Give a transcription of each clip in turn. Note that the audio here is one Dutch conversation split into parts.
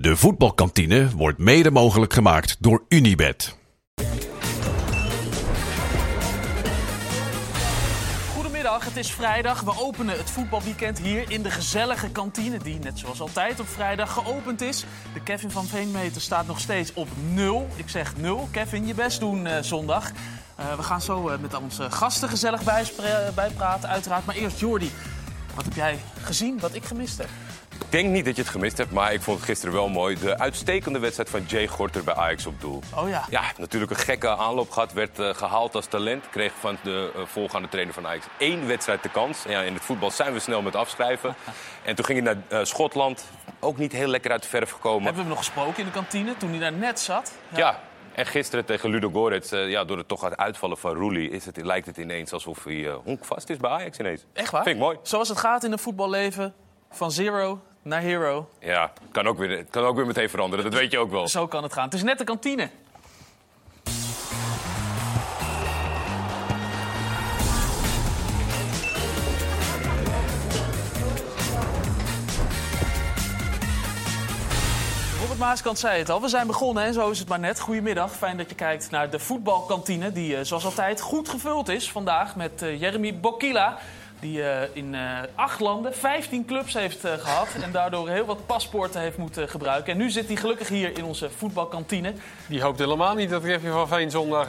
De voetbalkantine wordt mede mogelijk gemaakt door Unibed. Goedemiddag, het is vrijdag. We openen het voetbalweekend hier in de gezellige kantine, die net zoals altijd op vrijdag geopend is. De Kevin van Veenmeter staat nog steeds op nul. Ik zeg nul. Kevin, je best doen eh, zondag. Eh, we gaan zo eh, met onze gasten gezellig bijpraten, uiteraard. Maar eerst Jordi, wat heb jij gezien wat ik gemist heb? Ik denk niet dat je het gemist hebt, maar ik vond het gisteren wel mooi. De uitstekende wedstrijd van Jay Gorter bij Ajax op doel. Oh ja. Ja, natuurlijk een gekke aanloop gehad. Werd eh, gehaald als talent. Kreeg van de uh, voorgaande trainer van Ajax één wedstrijd de kans. Ja, in het voetbal zijn we snel met afschrijven. En toen ging hij naar eh, Schotland. Ook niet heel lekker uit de verf gekomen. Hebben we hem nog gesproken in de kantine toen hij daar net zat? Ja. En gisteren tegen Ludo Goretz, eh, ja, door het toch het uitvallen van Roelie... Is het, lijkt het ineens alsof hij uh, honkvast is bij Ajax ineens. Echt waar? Vind ik mooi. Zoals het gaat in het voetballeven, van zero naar hero. Ja, kan ook weer, kan ook weer meteen veranderen. Dat weet je ook wel. Zo kan het gaan. Het is net de kantine. Robert Maaskant zei het al, we zijn begonnen en zo is het maar net. Goedemiddag, fijn dat je kijkt naar de voetbalkantine... die eh, zoals altijd goed gevuld is vandaag met uh, Jeremy Bokila... Die uh, in uh, acht landen 15 clubs heeft uh, gehad. En daardoor heel wat paspoorten heeft moeten gebruiken. En nu zit hij gelukkig hier in onze voetbalkantine. Die hoopt helemaal niet dat Kevin van Veen zondag.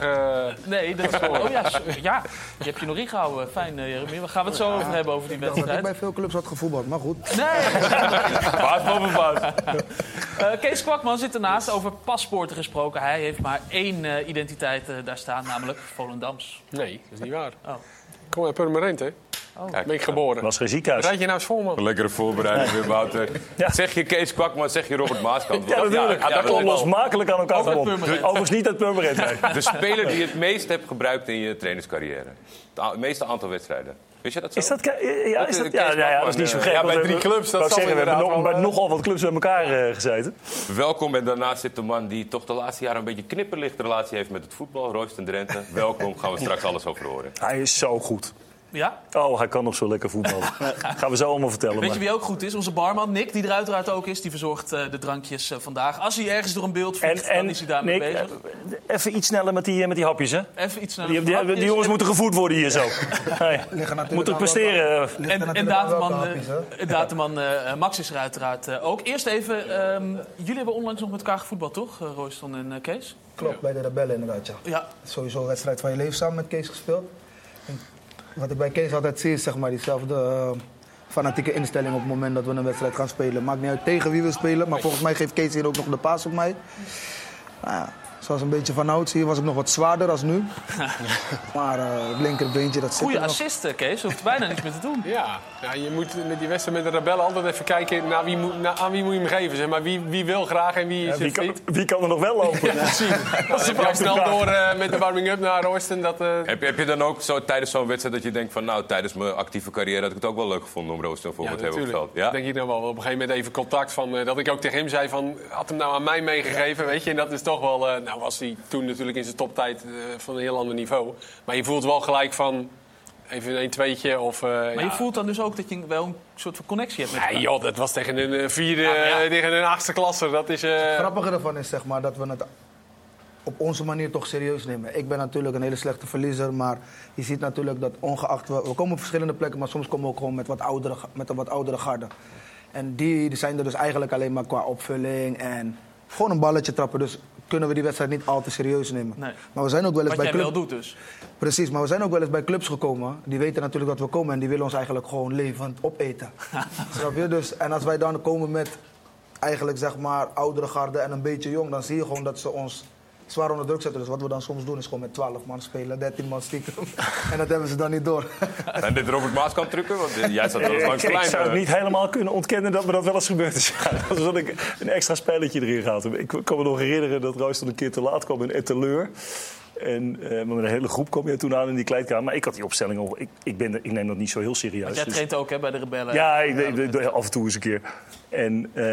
Nee, dat is Oh ja, ja, je hebt je nog ingehouden. Fijn, Jeremy. We gaan het zo over hebben over die wedstrijd. Ik bij veel clubs had gevoetbald, maar goed. Nee! baas boven baas. Kees Kwakman zit ernaast over paspoorten gesproken. Hij heeft maar één identiteit daar staan, namelijk Volendams. Nee, dat is niet waar. Oh. Kom uit Purmerend, hè? Oh. ben ik geboren. was geen ziekenhuis. Rijd je nou eens vol, man? Een lekkere voorbereiding weer, Wouter. Ja. Zeg je Kees Kwakman, zeg je Robert Maaskant. Ja, natuurlijk. Ja, dat dat- aan elkaar. Purmerend. Overigens niet uit Purmerend. De speler die je het meest hebt gebruikt in je trainerscarrière. Het meeste aantal wedstrijden. Wist je dat zo? Is dat, ja, is dat, ja, ja, ja, dat is niet zo eh, gek. ja, bij drie hebben- clubs, dat zeggen, we hebben nog, inderdaad bij wel, eh, nogal wat clubs bij elkaar eh, gezeten. Welkom en daarnaast zit de man die toch de laatste jaren een beetje knipperlicht relatie heeft met het voetbal. Royston Drenthe. Welkom, gaan we straks alles over horen. Hij is zo goed. Ja? Oh, hij kan nog zo lekker voetballen. Gaan we zo allemaal vertellen. Weet je wie ook goed is? Onze barman Nick, die er uiteraard ook is. Die verzorgt eh, de drankjes eh, vandaag. Als hij ergens door een beeld En, vliegt, dan en is hij daarmee Nick, bezig. eh, even iets sneller met die, met die hapjes, hè? Even iets naar Die, die, die jongens moeten gevoed worden hier zo. Hey, natuurlijk moeten presteren. Er En, en hapjes, eh, Max is er uiteraard eh, ook. Eerst even, ehm, jullie hebben onlangs nog met elkaar gevoetbald, toch? Uh, Royston en Kees? Klopt, bij de Rebellen inderdaad, ja. Ja. Sowieso een wedstrijd van je leven samen met Kees gespeeld. Wat ik bij Kees altijd zie is zeg maar diezelfde eh, fanatieke instelling op het moment dat we een wedstrijd gaan spelen. Maakt niet uit tegen wie we spelen, maar volgens mij geeft Kees hier ook nog de paas op mij. Nou ja, zoals een beetje van ouds hier was ik nog wat zwaarder als nu. maar eh, het linkerbeentje dat zit Goeie er nog. assist, eh, Kees. Hoeft bijna niks meer te doen. Ja. ja, je moet met die wedstrijd met de rebellen altijd even kijken naar wie moet, naar, aan wie moet je hem geven. Zeg maar. wie, wie wil graag en wie is Ja, wie, kan, wie kan er nog wel lopen? Ja, precies. Dan heb je al snel door eh, met de warming-up naar Royston. Dat, eh, Heb je, heb je dan ook zo tijdens zo'n wedstrijd dat je denkt van... nou, tijdens mijn actieve carrière had ik het ook wel leuk gevonden om Royston voor ja, me te hebben op het natuurlijk. veld. Ja? denk ik dan wel. Op een gegeven moment even contact van... eh, dat ik ook tegen hem zei van... had hem nou aan mij meegegeven, weet je. En dat is toch wel... eh, nou was hij toen natuurlijk in zijn toptijd eh, van een heel ander niveau. Maar je voelt wel gelijk van... Even een tweetje of... eh, Maar ja. je voelt dan dus ook dat je wel een soort van connectie hebt met Ja, joh, dat was tegen een eh, vierde, Ja, maar ja. tegen een achtste klasse. Dat is... eh, Het grappige ervan is zeg maar, dat we het op onze manier toch serieus nemen. Ik ben natuurlijk een hele slechte verliezer, maar je ziet natuurlijk dat ongeacht... We, we komen op verschillende plekken, maar soms komen we ook gewoon met, wat oudere, met een wat oudere garde. En die, die zijn er dus eigenlijk alleen maar qua opvulling en gewoon een balletje trappen. Dus kunnen we die wedstrijd niet al te serieus nemen. Nee. Maar we zijn ook wel eens Wat bij jij club- wel doet dus. Precies, maar we zijn ook wel eens bij clubs gekomen. Die weten natuurlijk dat we komen en die willen ons eigenlijk gewoon levend opeten. Snap je? Dus, en als wij dan komen met eigenlijk zeg maar oudere garde en een beetje jong, dan zie je gewoon dat ze ons zwaar onder druk zetten. Dus wat we dan soms doen is gewoon met 12 man spelen, 13 man stiekem. en dat hebben ze dan niet door. Zijn dit Robert Maaskant trucken? Want jij staat wel eens langs de ik, zou het eh. niet helemaal kunnen ontkennen dat me dat wel eens gebeurd is. Alsof ik een extra spelletje erin gehad heb. Ik kan me nog herinneren dat Royston een keer te laat kwam in Etteleur. En eh, met een hele groep kwam je toen aan in die kleedkamer. Maar ik had die opstelling al. Ik, ik, ben, ik neem dat niet zo heel serieus. Want jij Dus- traint ook hè, bij de rebellen. ja, ik, ik- ik- af en toe eens een keer. En, eh,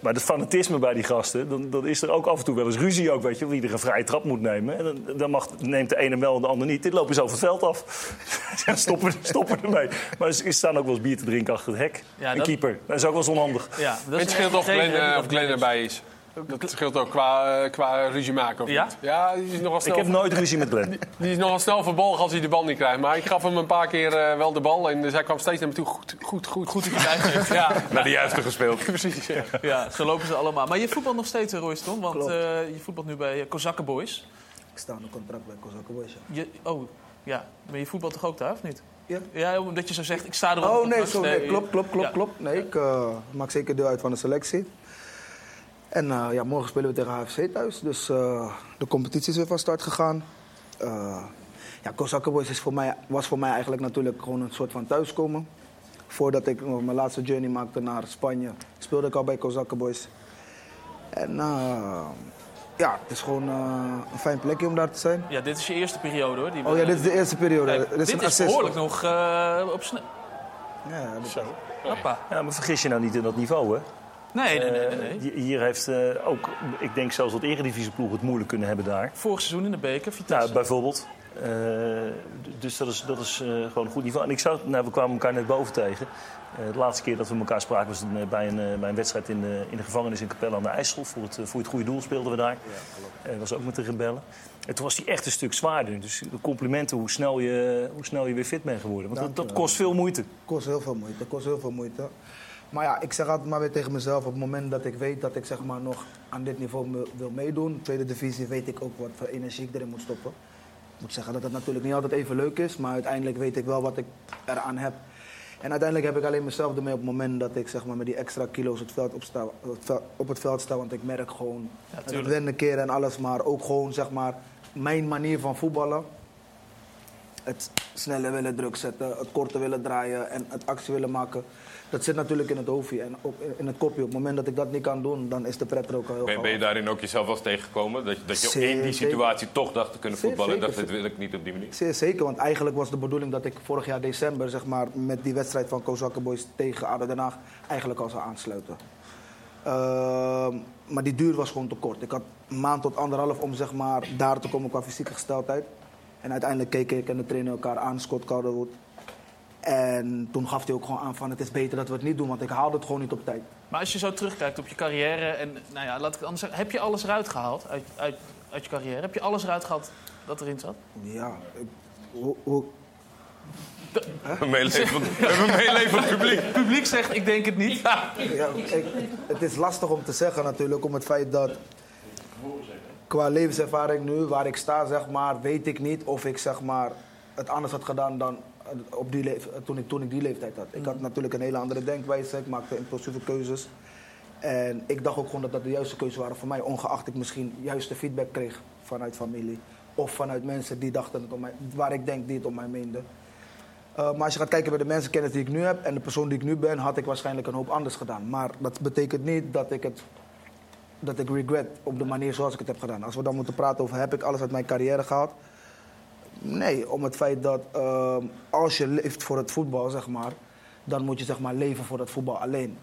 maar het fanatisme bij die gasten, dan, dan is er ook af en toe wel eens ruzie ook, weet je, wie er een vrije trap moet nemen. En dan, dan mag, neemt de ene wel en de ander niet. Dit lopen ze over het veld af. Ja, stoppen, stoppen ermee. Maar ze staan ook wel eens bier te drinken achter het hek. Ja, een dat- keeper. Dat is ook wel eens onhandig. Ja, dat is Het scheelt een of Glenn, eh, die of dat Glenn erbij is. Dat scheelt ook qua, eh, qua ruzie maken. Of Ja? niet. Ja, die is nogal Ik snel. heb nooit ruzie met Glenn. Die is nogal snel verbolgen als hij de bal niet krijgt. Maar ik gaf hem een paar keer eh, wel de bal. En zij kwam steeds naar me toe. Goed, goed, goed. Goed uitgeeft. Ja, Naar de juiste gespeeld. precies. Ja. Ja, zo lopen ze allemaal. Maar je voetbalt nog steeds, hè, Royston? Want Klopt. eh, je voetbalt nu bij eh, Kozakken Boys. Ik sta onder contract bij Kozakken Boys. ja. Je, oh, ja. Maar je voetbalt toch ook daar, of niet? Ja. Ja, omdat je zo zegt, ik sta er op Oh nee, zo, nee, klopt, klopt, klopt, Ja. klopt. Nee, ik eh, maak zeker deel uit van de selectie. En eh, ja, morgen spelen we tegen HFC thuis. Dus eh, de competitie is weer van start gegaan. Eh ja, Kozakken Boys is voor mij, was voor mij eigenlijk natuurlijk gewoon een soort van thuiskomen. Voordat ik nog mijn laatste journey maakte naar Spanje, speelde ik al bij Kozakken Boys. En ja, het is gewoon eh, een fijn plekje om daar te zijn. Ja, dit is je eerste periode, hoor. Die Oh ja, dit is de eerste periode. Kijk, dit dit is een is behoorlijk nog eh, op snel. Ja, dat is Hoppa. Ja, maar vergis je nou niet in dat niveau, hè? Nee, nee, nee. nee, nee. Eh, hi- hier heeft eh, ook, ik denk zelfs dat eredivisieploeg het moeilijk kunnen hebben daar. Vorig seizoen in de beker, Vitesse. Nou, bijvoorbeeld. Eh, dus dat is, dat is eh, gewoon een goed niveau. En ik zou, nou, we kwamen elkaar net boven tegen. Eh, de laatste keer dat we elkaar spraken was een, bij, een, bij een wedstrijd in de, in de gevangenis in Capelle aan de IJssel. Voor het, voor het goede doel speelden we daar. Dat was ook met de rebellen. En toen was hij echt een stuk zwaarder. Dus complimenten hoe snel je, hoe snel je weer fit bent geworden. Want dat, dat kost veel moeite. kost heel veel moeite. kost heel veel moeite. Maar ja, ik zeg altijd maar weer tegen mezelf... op het moment dat ik weet dat ik zeg maar nog aan dit niveau me- wil meedoen... tweede divisie, weet ik ook wat voor energie ik erin moet stoppen. Ik moet zeggen dat het natuurlijk niet altijd even leuk is... maar uiteindelijk weet ik wel wat ik eraan heb. En uiteindelijk heb ik alleen mezelf ermee op het moment dat ik zeg maar, met die extra kilo's het veld op, het veld- op het veld sta. Want ik merk gewoon het tuurlijk. wennen keren en alles. Maar ook gewoon zeg maar, mijn manier van voetballen het sneller willen druk zetten, het korter willen draaien en het actie willen maken. Dat zit natuurlijk in het hoofdje en ook in het kopje. Op het moment dat ik dat niet kan doen, dan is de pret er ook al heel Ben, ben je daarin ook jezelf wel eens tegengekomen? Dat, je- dat je in die situatie toch dacht te kunnen voetballen en dacht, dit wil ik niet op die manier? Zeer zeker, want eigenlijk was de bedoeling dat ik vorig jaar december zeg maar, met die wedstrijd van Kozakken Boys tegen ADO Den Haag eigenlijk al zou aansluiten. Ehm, maar die duur was gewoon te kort. Ik had een maand tot anderhalf om zeg maar, daar te komen qua fysieke gesteldheid. En uiteindelijk keken ik en de trainer elkaar aan, Scott Calderwood. En toen gaf hij ook gewoon aan van het is beter dat we het niet doen, want ik haalde het gewoon niet op tijd. Maar als je zo terugkijkt op je carrière... en nou ja, laat ik het anders zeggen... heb je alles eruit gehaald uit, uit, uit je carrière? Heb je alles eruit gehaald dat erin zat? Ja, ik, hoe, hoe, Een meelevend, we hebben een meelevend publiek. Het publiek zegt, ik denk het niet. Ja, ik, het is lastig om te zeggen natuurlijk, om het feit dat... Qua levenservaring nu, waar ik sta, zeg maar, weet ik niet of ik zeg maar, het anders had gedaan dan op die toen, ik, toen ik die leeftijd had. Ik had natuurlijk een hele andere denkwijze, ik maakte impulsieve keuzes. En ik dacht ook gewoon dat dat de juiste keuzes waren voor mij, ongeacht ik misschien juiste feedback kreeg vanuit familie. Of vanuit mensen die dachten het om mij, waar ik denk die het om mij meenden. Uh, maar als je gaat kijken bij de mensenkennis die ik nu heb en de persoon die ik nu ben, had ik waarschijnlijk een hoop anders gedaan. Maar dat betekent niet dat ik het dat ik regret op de manier zoals ik het heb gedaan. Als we dan moeten praten over heb ik alles uit mijn carrière gehaald. Nee, om het feit dat uh, als je leeft voor het voetbal, zeg maar, dan moet je zeg maar leven voor het voetbal alleen.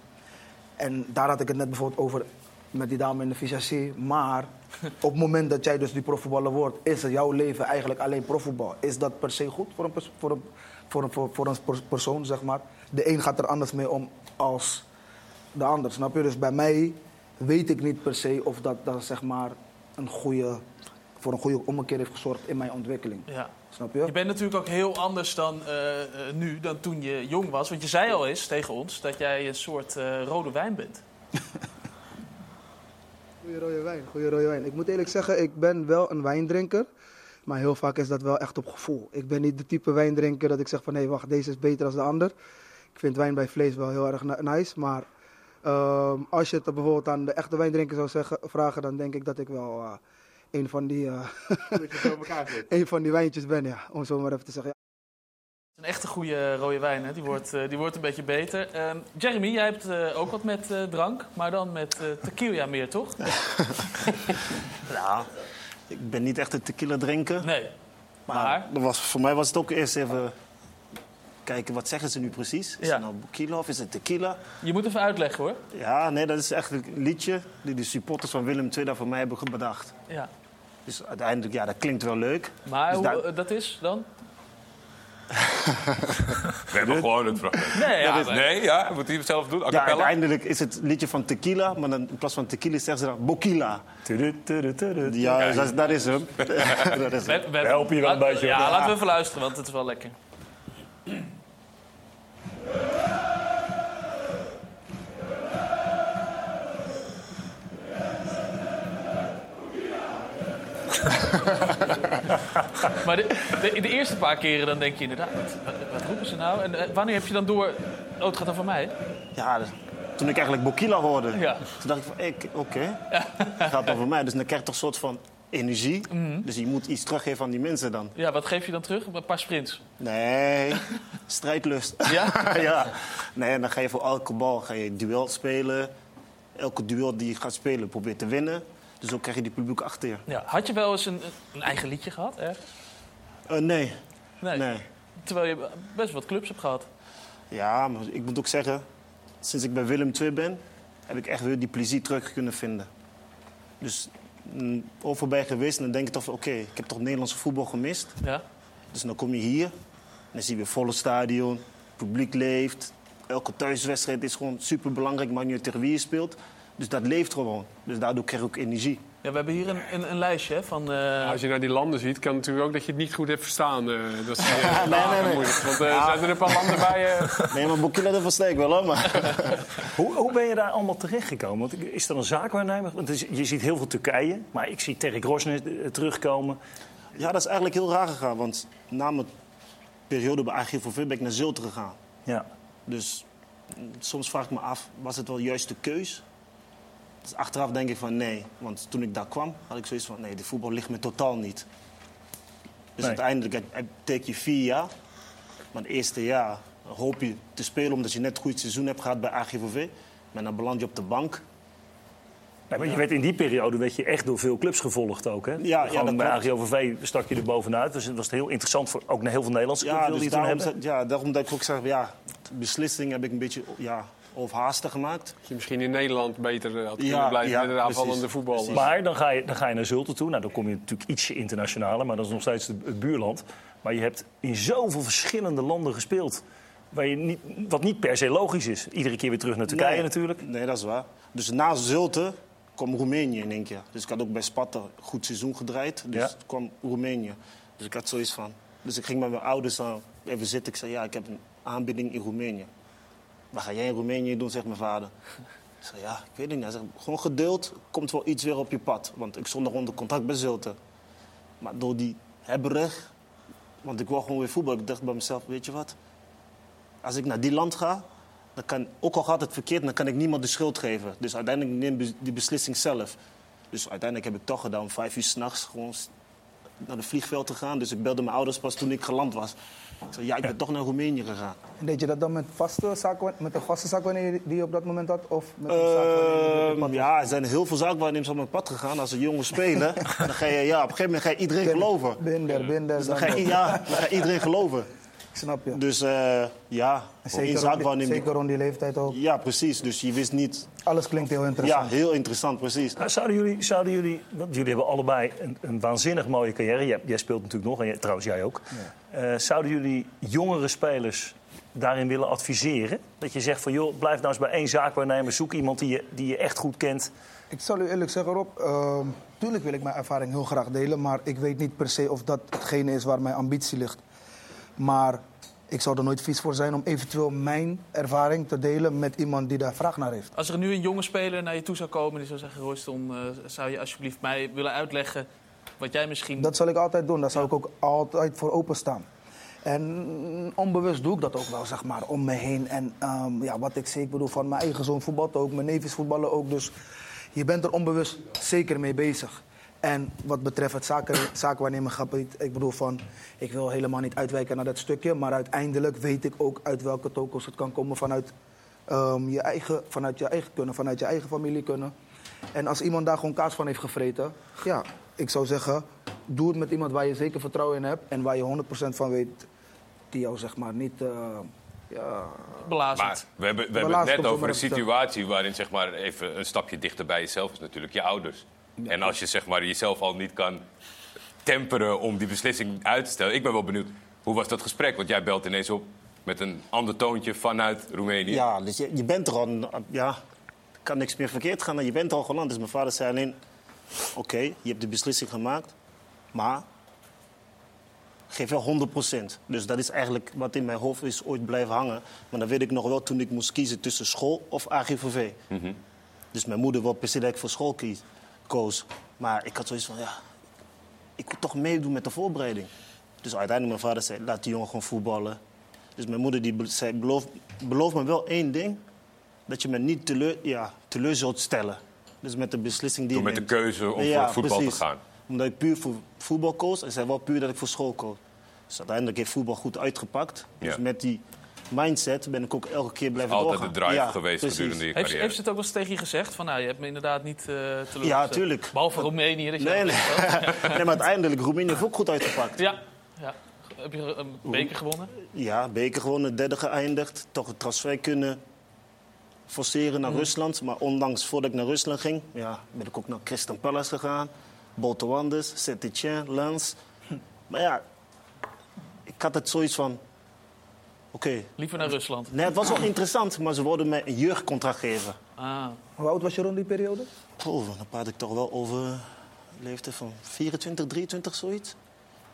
En daar had ik het net bijvoorbeeld over met die dame in de visagie. Maar op het moment dat jij dus die profvoetballer wordt, is het jouw leven eigenlijk alleen profvoetbal. Is dat per se goed voor een, pers voor een, voor een, voor, voor een persoon, zeg maar? De een gaat er anders mee om als de ander, snap je? Dus bij mij weet ik niet per se of dat, dat zeg maar een goede, voor een goede ommekeer heeft gezorgd in mijn ontwikkeling. Ja. Snap je? Je bent natuurlijk ook heel anders dan uh, uh, nu, dan toen je jong was. Want je zei al eens tegen ons dat jij een soort uh, rode wijn bent. Goeie rode wijn, goeie rode wijn. Ik moet eerlijk zeggen, ik ben wel een wijndrinker. Maar heel vaak is dat wel echt op gevoel. Ik ben niet de type wijndrinker dat ik zeg van... hé, hey, wacht, deze is beter dan de ander. Ik vind wijn bij vlees wel heel erg nice. Maar uh, als je het bijvoorbeeld aan de echte wijndrinker zou zeggen, vragen... dan denk ik dat ik wel uh, een, van die, uh, een van die wijntjes ben, ja. Om zo maar even te zeggen. Ja. Een echte goede rode wijn, hè? Die, wordt, uh, die wordt een beetje beter. Uh, Jeremy, jij hebt uh, ook wat met drank, maar dan met tequila meer, toch? nou, ik ben niet echt een tequila drinker. Nee. Maar, Maar? dat was, voor mij was het ook eerst even kijken, wat zeggen ze nu precies? Is Ja. het nou tequila of is het tequila? Je moet even uitleggen hoor. Ja, nee, dat is eigenlijk een liedje die de supporters van Willem II daar voor mij hebben bedacht. Ja. Dus uiteindelijk, ja, dat klinkt wel leuk. Maar Dus hoe, daar- eh, dat is dan? We hebben gewoon het fragment. Nee, ja, is- nee, ja, moet hij het zelf doen? Ja, uiteindelijk is het liedje van tequila, maar dan, in plaats van tequila zeggen ze dan bokila. Ja, dat, is- hem. dat is hem. We, we, helpen je wel een beetje, Ja, laten we even luisteren, want het is wel lekker. maar de, de, de eerste paar keren dan denk je inderdaad, wat, roepen ze nou? En eh, wanneer heb je dan door, oh het gaat dan van mij? Ja, dus toen ik eigenlijk Bokila hoorde, Ja. toen dacht ik van, ik- oké, het gaat over mij. Dus dan krijg je toch een soort van energie. Mhm. Dus je moet iets teruggeven aan die mensen dan. Ja, wat geef je dan terug? Een paar sprints. Nee, strijdlust. Ja? ja. Nee, en dan ga je voor elke bal ga je duel spelen. Elke duel die je gaat spelen, probeer te winnen. Dus zo krijg je die publiek achter je. ja. Had je wel eens een, een eigen liedje gehad? Ergens? Eh, nee. Nee. nee. Terwijl je best wat clubs hebt gehad. Ja, maar ik moet ook zeggen, sinds ik bij Willem II ben, heb ik echt weer die plezier terug kunnen vinden. Dus mm, overbij geweest en dan denk ik toch van, oké, ik heb toch Nederlandse voetbal gemist. Ja? Dus dan kom je hier, en dan zie je weer volle stadion, het publiek leeft. Elke thuiswedstrijd is gewoon super belangrijk, maar niet uit tegen wie je speelt. Dus dat leeft gewoon. Dus daardoor krijg je ook energie. Ja, we hebben hier een, een, een lijstje hè, van... eh, Als je naar die landen ziet, kan het natuurlijk ook dat je het niet goed hebt verstaan. eh, dat is eh, nee, nee, nee. moeilijk. Want eh, zijn er een paar landen bij... eh, Nee, maar Bokila, dat versta ik wel, hoor. Maar... Hoe, hoe ben je daar allemaal terechtgekomen? Want is er een zaakwaarnemer? Want is- je ziet heel veel Turkije, maar ik zie Terry Grosner eh, terugkomen. Ja, dat is eigenlijk heel raar gegaan. Want na mijn periode bij AGVV ben ik naar Zulte gegaan. Ja. Dus mm, soms vraag ik me af, was het wel juist de keus? Dus achteraf denk ik van nee. Want toen ik daar kwam, had ik zoiets van nee, de voetbal ligt me totaal niet. Dus Nee. uiteindelijk take je vier jaar. Maar het eerste jaar hoop je te spelen omdat je net een goed seizoen hebt gehad bij AGVV. Maar dan beland je op de bank. Nee, maar je werd in die periode werd je echt door veel clubs gevolgd ook. Hè? Ja, ja, Gewoon bij. AGOVV stak je er bovenuit. Dus het was heel interessant voor ook naar heel veel Nederlandse clubs Ja, dus daarom, hebben. ja, daarom dat ik ook zeg, ja, de beslissing heb ik een beetje ja, overhaastig gemaakt. dat je misschien in Nederland beter eh, had Ja, kunnen blijven ja, met een aanvallende voetbal. Maar dan ga, je, dan ga je naar Zulte toe. Nou, dan kom je natuurlijk ietsje internationaler, maar dat is nog steeds het buurland. Maar je hebt in zoveel verschillende landen gespeeld. Waar je niet, wat niet per se logisch is. Iedere keer weer terug naar Turkije Nee. natuurlijk. Nee, dat is waar. Dus na Zulte kwam Roemenië in één keer. Dus ik had ook bij Sparta een goed seizoen gedraaid. Dus Ja. kwam Roemenië. Dus ik had zoiets van... Dus ik ging met mijn ouders dan even zitten. Ik zei, ja, ik heb een aanbieding in Roemenië. Wat ga jij in Roemenië doen, zegt mijn vader. Ik zei, ja, ik weet het niet. Hij gewoon geduld, komt wel iets weer op je pad. Want ik stond nog onder contract bij Zulte. Maar door die hebberig... Want ik wou gewoon weer voetbal. Ik dacht bij mezelf, weet je wat? Als ik naar die land ga, dan kan, ook al gaat het verkeerd, dan kan ik niemand de schuld geven. Dus uiteindelijk neem ik die beslissing zelf. Dus uiteindelijk heb ik toch gedaan om vijf uur s'nachts gewoon naar de vliegveld te gaan. Dus ik belde mijn ouders pas toen ik geland was. Ik zei, ja, ik ben toch naar Roemenië gegaan. En deed je dat dan met, vaste zaken, met een vaste zaakwaarnemer die je op dat moment had? Of met een Ehm, ja, er zijn heel veel zaakwaarnemers op mijn pad gegaan. Als een jongen spelen, dan ga je, ja, op een gegeven moment ga je iedereen geloven. Binder, binder. Dus dan dan ga je, ja, dan ga iedereen geloven. Ik snap je. Dus eh, ja, zeker, rond die, zaakwaarnemer. zeker rond die leeftijd ook. Ja, precies. Dus je wist niet... Alles klinkt heel Ja, interessant. heel interessant, precies. Nou, zouden jullie, zouden jullie, want jullie hebben allebei een, een waanzinnig mooie carrière. Jij, jij speelt natuurlijk nog, en jij- trouwens jij ook. Eh, zouden jullie jongere spelers daarin willen adviseren? Dat je zegt van, joh, blijf nou eens bij één zaakwaarnemer. Zoek iemand die je, die je echt goed kent. Ik zal u eerlijk zeggen, Rob. ehm, tuurlijk wil ik mijn ervaring heel graag delen. Maar ik weet niet per se of dat hetgene is waar mijn ambitie ligt. Maar ik zou er nooit vies voor zijn om eventueel mijn ervaring te delen met iemand die daar vraag naar heeft. Als er nu een jonge speler naar je toe zou komen die zou zeggen... Royston, eh, zou je alsjeblieft mij willen uitleggen wat jij misschien... Dat zal ik altijd doen. Daar zou ik ook altijd voor openstaan. En onbewust doe ik dat ook wel, zeg maar, om me heen. En ehm, ja, wat ik zie, ik bedoel, van mijn eigen zoon voetbalt ook, mijn neefjes voetballen ook. Dus je bent er onbewust zeker mee bezig. En wat betreft het zaken, ik bedoel van, ik wil helemaal niet uitwijken naar dat stukje. Maar uiteindelijk weet ik ook uit welke tokens het kan komen vanuit, ehm, je, eigen, vanuit je eigen kunnen, vanuit je eigen familie kunnen. En als iemand daar gewoon kaas van heeft gevreten, ja, ik zou zeggen, doe het met iemand waar je zeker vertrouwen in hebt en waar je 100% van weet, die jou zeg maar niet. eh, ja, Belazerd. Maar we hebben, we hebben het net over een situatie waarin zeg maar, even een stapje dichter bij jezelf is natuurlijk je ouders. En als je zeg maar, jezelf al niet kan temperen om die beslissing uit te stellen. Ik ben wel benieuwd, hoe was dat gesprek? Want jij belt ineens op met een ander toontje vanuit Roemenië. Ja, dus je, je bent er al. Ja, er kan niks meer verkeerd gaan. Je bent er al geland. Dus mijn vader zei alleen... Oké, je hebt de beslissing gemaakt. Maar geef wel 100%. Dus dat is eigenlijk wat in mijn hoofd is ooit blijven hangen. Maar dan weet ik nog wel toen ik moest kiezen tussen school of AGVV. Dus mijn moeder wil per se dat ik voor school kies, koos. Maar ik had zoiets van, ja... Ik wil toch meedoen met de voorbereiding. Dus uiteindelijk mijn vader zei, laat die jongen gewoon voetballen. Dus mijn moeder die zei, beloof, beloof me wel één ding. Dat je me niet teleur, ja, teleur zult stellen. Dus met de beslissing die je met de keuze om Ja, voor het voetbal precies. te gaan. Omdat ik puur voor voetbal koos. En zei wel puur dat ik voor school koos. Dus uiteindelijk heeft voetbal goed uitgepakt. Dus Ja. met die mindset ben ik ook elke keer blijven Altijd de doorgaan. drive Ja, geweest precies. gedurende je Heeft, carrière. heeft ze het ook wel eens tegen je gezegd? Van, nou, je hebt me inderdaad niet eh teleurgesteld. Ja, tuurlijk. Behalve Roemenië. Dat je Nee, nee. maar uiteindelijk, Roemenië heeft ook goed uitgepakt. Ja, ja. Heb je een beker gewonnen? Ja, beker gewonnen, derde geëindigd. Toch een transfer kunnen forceren naar Rusland. Maar ondanks voordat ik naar Rusland ging, ja, ben ik ook naar Crystal Palace gegaan. Bolton Wanderers, Saint-Étienne, Lens. Maar ja, ik had het zoiets van... Oké, Liever naar Rusland. nee, het was wel interessant, maar ze wilden mij een jeugdcontract geven. Ah. hoe oud was je rond die periode? Oh, dan praat ik toch wel over een leeftijd van 24, 23, zoiets.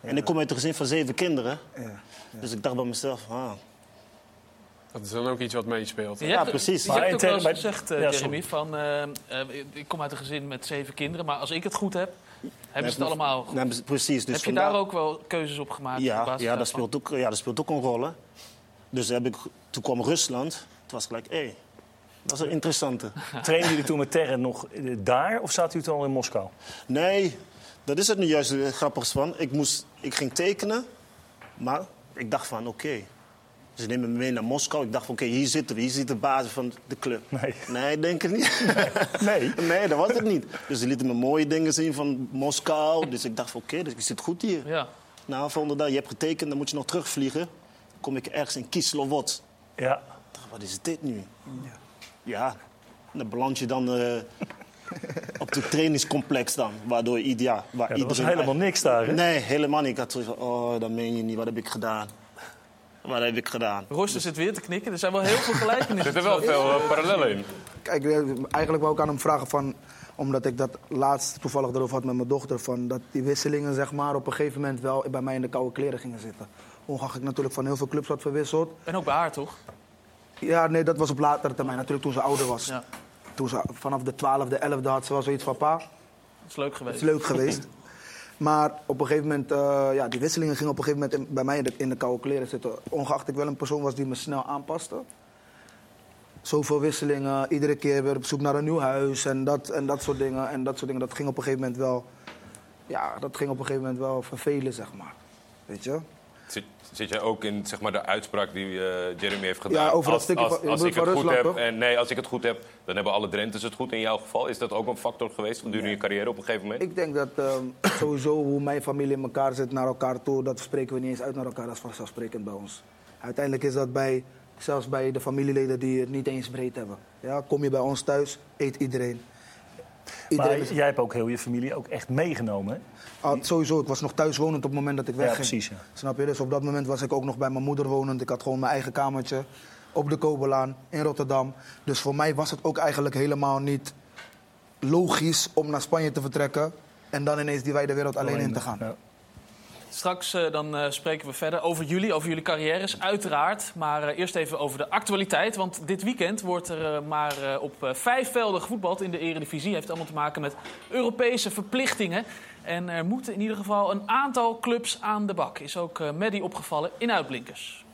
En ik kom uit een gezin van zeven kinderen. Ja. Dus ik dacht bij mezelf, ah, Dat is dan ook iets wat meespeelt. Ja, precies. Je Maar hebt ook wel eens gezegd, eh, Ja, Jeremy, van... eh, eh, ik kom uit een gezin met zeven kinderen, maar als ik het goed heb, hebben ze het allemaal goed. Nee, precies. Dus heb je vandaar- daar ook wel keuzes op gemaakt? Ja, basis ja, dat speelt ook, ja, dat speelt ook een rol. Hè. Dus heb ik, toen kwam Rusland. Het was gelijk, hé, hey, dat is een interessante. Trainen jullie toen met Terren nog daar of zaten jullie toen al in Moskou? Nee, dat is het nu juist het grappigste van. Ik, moest, ik ging tekenen, maar ik dacht van, oké. Ze nemen me mee naar Moskou. Ik dacht van, oké, hier zitten we. Hier zit de basis van de club. Nee. Nee, ik denk het niet. Nee. nee, dat was het niet. Dus ze lieten me mooie dingen zien van Moskou. Dus ik dacht van, oké, dus ik zit goed hier. Ja. Nou, volgende dag, je hebt getekend, dan moet je nog terugvliegen. Dan kom ik ergens in Kislovodsk. Ja. Ik dacht, wat is dit nu? Ja, dan beland je dan eh, op het trainingscomplex dan. Waardoor ja, waar ja dat was helemaal niks daar, hè? Nee, helemaal niet. Ik had zoiets van, oh, dat meen je niet. Wat heb ik gedaan? Wat heb ik gedaan? Royster zit weer te knikken. Er zijn wel heel veel gelijkenissen. Er zitten wel veel eh, parallellen in. Kijk, eh, eigenlijk wou ik aan hem vragen van... Omdat ik dat laatst toevallig erover had met mijn dochter... Van dat die wisselingen zeg maar, op een gegeven moment wel bij mij in de koude kleren gingen zitten. Ongeacht ik natuurlijk van heel veel clubs had verwisseld. En ook bij haar, toch? Ja, nee, dat was op latere termijn. Natuurlijk toen ze ouder was. Ja. Toen ze vanaf de 12e, 11e had ze wel zoiets van... Pa, Dat is leuk het geweest. is leuk geweest. Maar op een gegeven moment, eh, ja, die wisselingen gingen op een gegeven moment bij mij in de, in de koude kleren zitten. Ongeacht ik wel een persoon was die me snel aanpaste. Zoveel wisselingen, iedere keer weer op zoek naar een nieuw huis en dat, en dat soort dingen. En dat soort dingen, dat ging op een gegeven moment wel, ja, dat ging op een gegeven moment wel vervelen, zeg maar. Weet je? Zit, zit jij ook in zeg maar, de uitspraak die eh, Jeremy heeft gedaan? Ja, over dat stukje als, van- je als ik het van goed heb, toch? en nee, als ik het goed heb, dan hebben alle Drenthes het goed in jouw geval. Is dat ook een factor geweest gedurende je carrière op een gegeven moment? Ik denk dat ehm, sowieso hoe mijn familie in elkaar zit naar elkaar toe, dat spreken we niet eens uit naar elkaar, dat is vanzelfsprekend bij ons. Uiteindelijk is dat bij, zelfs bij de familieleden die het niet eens breed hebben. Ja, kom je bij ons thuis, eet iedereen. Iedereen Maar is- jij hebt ook heel je familie ook echt meegenomen, hè? Ah, sowieso, ik was nog thuis wonend op het moment dat ik wegging. precies, ja. Snap je? Dus op dat moment was ik ook nog bij mijn moeder wonend. Ik had gewoon mijn eigen kamertje op de Kobelaan in Rotterdam. Dus voor mij was het ook eigenlijk helemaal niet logisch om naar Spanje te vertrekken... en dan ineens die wijde wereld alleen in te gaan. Ja. Straks eh, dan eh, spreken we verder over jullie, over jullie carrières, uiteraard. Maar eh, eerst even over de actualiteit. Want dit weekend wordt er maar op vijf velden gevoetbald in de Eredivisie. Heeft allemaal te maken met Europese verplichtingen. En er moeten in ieder geval een aantal clubs aan de bak. Is ook eh Maddy opgevallen in Uitblinkers.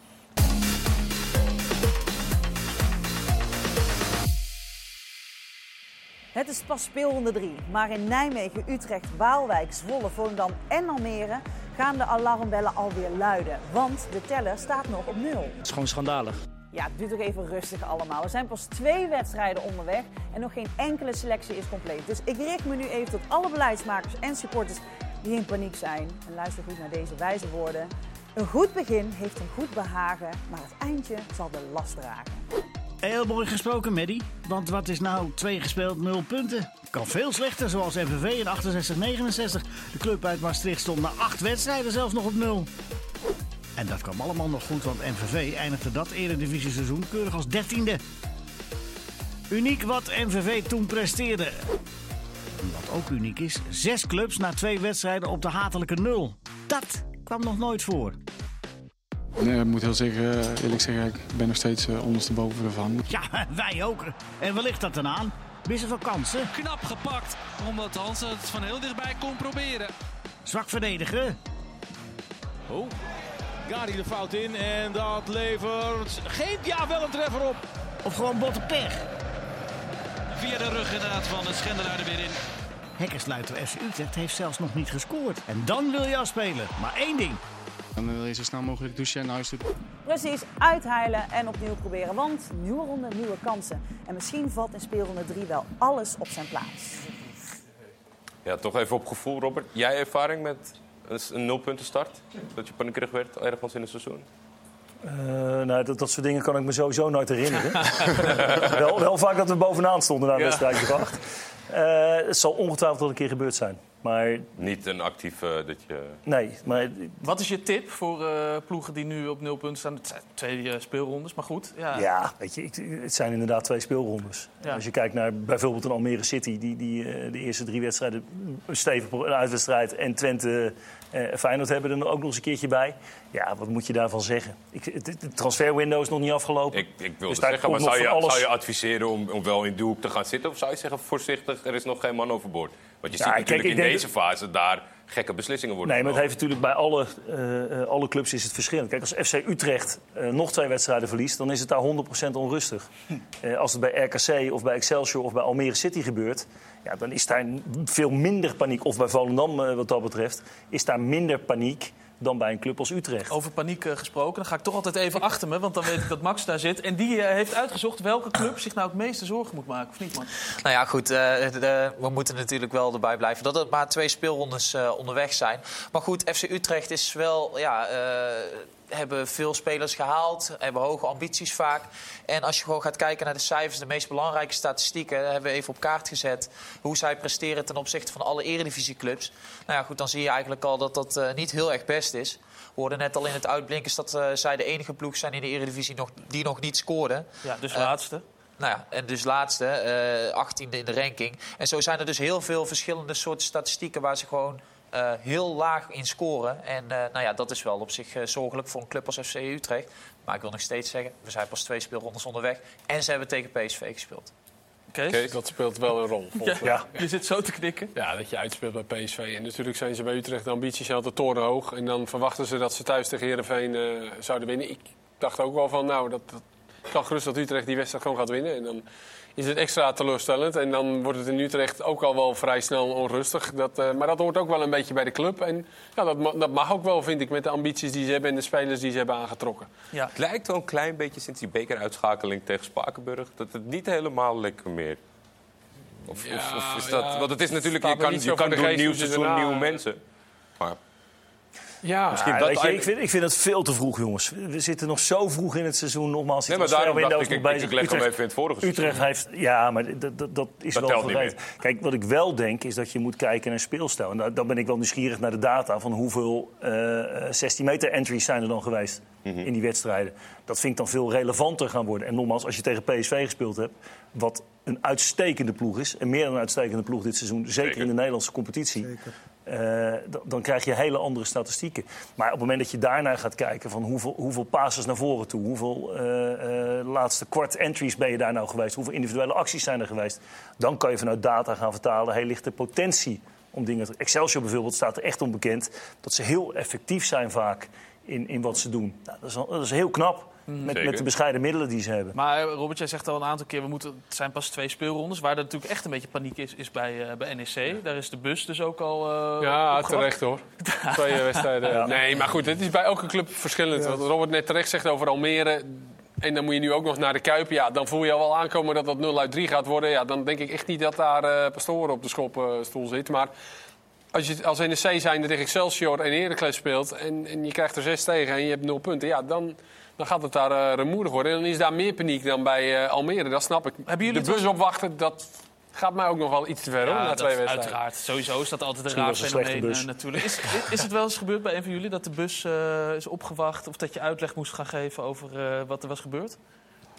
Het is pas speelronde 3, maar in Nijmegen, Utrecht, Waalwijk, Zwolle, Volendam en Almere gaan de alarmbellen alweer luiden. Want de teller staat nog op nul. Het is gewoon schandalig. Ja, doe toch even rustig allemaal. We zijn pas twee wedstrijden onderweg en nog geen enkele selectie is compleet. Dus ik richt me nu even tot alle beleidsmakers en supporters die in paniek zijn. En luister goed naar deze wijze woorden. Een goed begin heeft een goed behagen, maar het eindje zal de last dragen. Heel mooi gesproken, Meddy. Want wat is nou twee gespeeld, nul punten? Kan veel slechter, zoals MVV in 68-69. De club uit Maastricht stond na acht wedstrijden zelfs nog op nul. En dat kwam allemaal nog goed, want MVV eindigde dat eredivisie-seizoen keurig als dertiende. Uniek wat MVV toen presteerde. Wat ook uniek is, zes clubs na twee wedstrijden op de hatelijke nul. Dat kwam nog nooit voor. Nee, ik moet heel zeggen, eerlijk zeggen, ik ben nog steeds uh, ondersteboven ervan. Ja, wij ook. En waar ligt dat dan aan? Missen van kansen? Knap gepakt, omdat Hansen het van heel dichtbij kon proberen. Zwak verdedigen? Oh, Gary de fout in en dat levert geen, ja wel een treffer op. Of gewoon botte pech? Via de rug inderdaad van de Schendelaar er weer in. Hekkersluiter FC Utrecht heeft zelfs nog niet gescoord. En dan wil je afspelen. Maar één ding. Dan wil je zo snel mogelijk douchen en naar huis toe. Precies, uitheilen en opnieuw proberen. Want nieuwe ronde, nieuwe kansen. En misschien valt in speelronde 3 wel alles op zijn plaats. Ja, toch even op gevoel, Robert. Jij ervaring met een nulpunten start? Dat je paniekerig werd ergens in het seizoen? Uh, nou, dat, dat soort dingen kan ik me sowieso nooit herinneren. wel, wel vaak dat we bovenaan stonden na de wedstrijd gebracht. Uh, het zal ongetwijfeld wel een keer gebeurd zijn. Maar... Niet een actief uh, dat je... Nee, maar... Wat is je tip voor uh, ploegen die nu op nul punten staan? Het zijn twee uh, speelrondes, maar goed. Ja, ja weet je, ik, het zijn inderdaad twee speelrondes. Ja. Als je kijkt naar bijvoorbeeld een Almere City... die, die de eerste drie wedstrijden stevig een uitwedstrijd... en Twente Feyenoord hebben er ook nog eens een keertje bij. Ja, wat moet je daarvan zeggen? Ik, de transferwindow is nog niet afgelopen. Ik, ik wil dus zeggen, maar zou je, alles... zou je adviseren om, om wel in doelhoek te gaan zitten? Of zou je zeggen, voorzichtig, er is nog geen man overboord? Want je ja, ziet natuurlijk in deze fase daar gekke beslissingen worden Nee, maar het heeft natuurlijk bij alle, uh, alle clubs is het verschillend. Kijk, als FC Utrecht uh, nog twee wedstrijden verliest... dan is het daar 100% onrustig. Uh, als het bij RKC of bij Excelsior of bij Almere City gebeurt... Ja, dan is daar veel minder paniek. Of bij Volendam, wat dat betreft, is daar minder paniek dan bij een club als Utrecht. Over paniek uh, gesproken, dan ga ik toch altijd even achter me, want dan weet ik dat Max daar zit. En die uh, heeft uitgezocht welke club zich nou het meeste zorgen moet maken, of niet, man? Nou ja, goed, uh, de, we moeten natuurlijk wel erbij blijven dat het maar twee speelrondes onderweg zijn. Maar goed, FC Utrecht is wel, ja hebben veel spelers gehaald, hebben hoge ambities vaak. En als je gewoon gaat kijken naar de cijfers, de meest belangrijke statistieken, hebben we even op kaart gezet hoe zij presteren ten opzichte van alle eredivisieclubs. Nou ja, goed, dan zie je eigenlijk al dat dat uh, niet heel erg best is. We hoorden net al in het uitblinken dat uh, zij de enige ploeg zijn in de eredivisie nog, die nog niet scoorden. Ja, dus laatste. Nou ja, en dus laatste, uh, 18e in de ranking. En zo zijn er dus heel veel verschillende soorten statistieken waar ze gewoon uh, heel laag in scoren. En uh, nou ja, dat is wel op zich uh, zorgelijk voor een club als FC Utrecht. Maar ik wil nog steeds zeggen, we zijn pas twee speelrondes onderweg. En ze hebben tegen PSV gespeeld. Kees? Kees? Dat speelt wel een rol. Ja, ja. Je zit zo te knikken. Ja, dat je uitspeelt bij PSV. En natuurlijk zijn ze bij Utrecht de ambities altijd torenhoog. En dan verwachten ze dat ze thuis tegen Heerenveen zouden winnen. Ik dacht ook wel van, nou, dat, dat kan gerust dat Utrecht die wedstrijd gewoon gaat winnen. En dan is het extra teleurstellend. En dan wordt het in Utrecht ook al wel vrij snel onrustig. Dat, uh, maar dat hoort ook wel een beetje bij de club. En ja, dat, dat, mag ook wel, vind ik, met de ambities die ze hebben en de spelers die ze hebben aangetrokken. Ja. Het lijkt wel een klein beetje sinds die bekeruitschakeling tegen Spakenburg... dat het niet helemaal lekker meer... Of, ja, of, of is dat... Ja, want het is natuurlijk... Je kan, je kan door een nieuw seizoen nieuwe mensen. Maar ja, Misschien dat je, ik, vind, ik vind het veel te vroeg, jongens. We zitten nog zo vroeg in het seizoen. Nogmaals, nee, maar daarom dacht ik, ik, ik leg hem even in het vorige Utrecht heeft, ja, maar dat, dat, dat is dat wel gereed. Kijk, wat ik wel denk, is dat je moet kijken naar speelstijl. En dan ben ik wel nieuwsgierig naar de data van hoeveel uh, 16 meter entries zijn er dan geweest mm -hmm. in die wedstrijden. Dat vind ik dan veel relevanter gaan worden. En nogmaals, als je tegen PSV gespeeld hebt, wat een uitstekende ploeg is... en meer dan een uitstekende ploeg dit seizoen, zeker, zeker. in de Nederlandse competitie... Zeker. Uh, dan krijg je hele andere statistieken. Maar op het moment dat je daarnaar gaat kijken van hoeveel, hoeveel passes naar voren toe, hoeveel uh, uh, laatste kwart entries ben je daar nou geweest, hoeveel individuele acties zijn er geweest, dan kan je vanuit data gaan vertalen, hey, ligt de potentie om dingen te... Excelsior bijvoorbeeld staat er echt onbekend dat ze heel effectief zijn vaak in, in wat ze doen. Nou, dat, is, dat is heel knap. Met, met, de bescheiden middelen die ze hebben. Maar Robert, jij zegt al een aantal keer, we moeten, het zijn pas twee speelrondes. Waar er natuurlijk echt een beetje paniek is, is bij, uh, bij NEC. Daar is de bus dus ook al uh, Ja, terecht hoor. twee wedstrijden. Ja. Nee, maar goed, het is bij elke club verschillend. Ja. Wat Robert net terecht zegt over Almere... En dan moet je nu ook nog naar de Kuip. Ja, dan voel je al wel aankomen dat dat 0 uit 3 gaat worden. Ja, dan denk ik echt niet dat daar eh Pastoren op de schopstoel zit. Maar als je als NEC zijnde tegen Excelsior en Heracles speelt... En, en je krijgt er 6 tegen en je hebt 0 punten... Ja, dan, dan gaat het daar eh, rumoerig worden. En dan is daar meer paniek dan bij eh, Almere, dat snap ik. Hebben jullie de bus opwachten, dat gaat mij ook nog wel iets te ver, hoor, Ja, na dat- twee wedstrijden. uiteraard. Sowieso is dat altijd een raar fenomeen eh, natuurlijk. Is, is- is het wel eens gebeurd bij een van jullie dat de bus eh, is opgewacht... of dat je uitleg moest gaan geven over eh, wat er was gebeurd?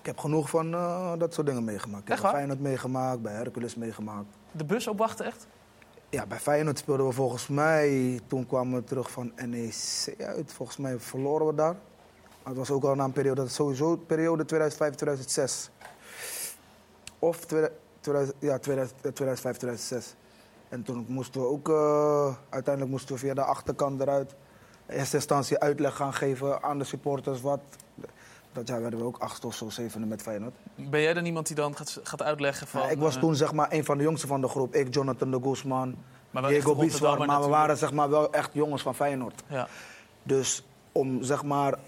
Ik heb genoeg van eh, dat soort dingen meegemaakt. Ik heb Echt? Feyenoord meegemaakt, bij Hercules meegemaakt. De bus opwachten echt? Ja, bij Feyenoord speelden we volgens mij... Toen kwamen we terug van NEC uit. Volgens mij verloren we daar. Maar het was ook al na een periode... Dat is sowieso periode 2005-2006. Of 2000, 2000 ja, 2000, 2005, 2006. En toen moesten we ook... eh, uiteindelijk moesten we via de achterkant eruit... In eerste instantie uitleg gaan geven aan de supporters. Wat, dat jaar werden we ook acht of zo, zevende met Feyenoord. Ben jij dan iemand die dan gaat, gaat uitleggen van... Ja, ik was eh, toen zeg maar een van de jongsten van de groep. Ik, Jonathan de Guzman, Maar Diego Biswar. Rotterdammer Maar we waren zeg maar wel echt jongens van Feyenoord. Ja. Dus om zeg maar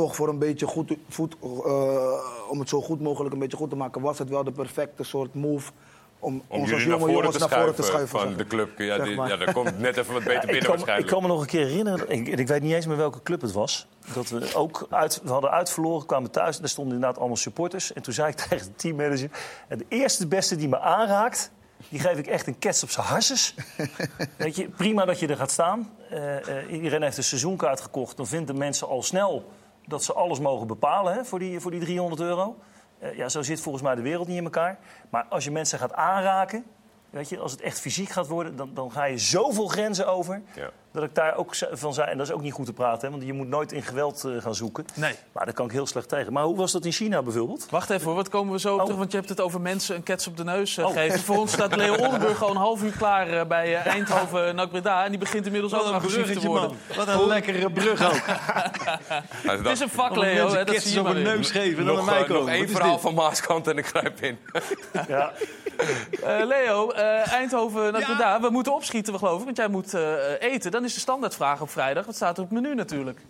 toch voor een beetje goed, voet, eh, om het zo goed mogelijk een beetje goed te maken, was het wel de perfecte soort move om, Om ons als jonge voren, jongens te naar voren te schuiven van zeg de club. Ja, Zeg die, maar. ja, dat komt net even wat beter binnen kan, ik waarschijnlijk. kan me nog een keer herinneren, ik, ik weet niet eens meer welke club het was. Dat we ook uit, we hadden uitverloren, kwamen thuis. Daar stonden inderdaad allemaal supporters. En toen zei ik tegen de teammanager: "En De eerste beste die me aanraakt, die geef ik echt een kets op zijn harses. weet je, prima dat je er gaat staan. Eh, eh, iedereen heeft een seizoenkaart gekocht. Dan vinden mensen al snel dat ze alles mogen bepalen hè, voor, die, voor die 300 euro. Eh, ja, zo zit volgens mij de wereld niet in elkaar. Maar als je mensen gaat aanraken, weet je, als het echt fysiek gaat worden, dan, dan ga je zoveel grenzen over. Ja. Dat ik daar ook van zei, en dat is ook niet goed te praten, hè, want je moet nooit in geweld eh, gaan zoeken. Nee. Maar daar kan ik heel slecht tegen. Maar hoe was dat in China bijvoorbeeld? Wacht even hoor, wat komen we zo op Oh. terug? Want je hebt het over mensen een kets op de neus eh, Oh. geven. Voor ons staat Leo Oldenburg al een half uur klaar eh, bij Eindhoven NAC Breda. En die begint inmiddels ook agressief te worden. Wat een lekkere brug ook. Het is een vak, Leo. Hè, dat zie je op maar een neus geven en dan nog, naar mij komen. nog één Wat verhaal dit? van Maaskant en ik grijp in. Ja. Eh, Leo, eh, Eindhoven NAC Breda. We moeten opschieten, we geloven. Want jij moet eh, eten. Dan is de standaardvraag op vrijdag. Wat staat er op het menu natuurlijk?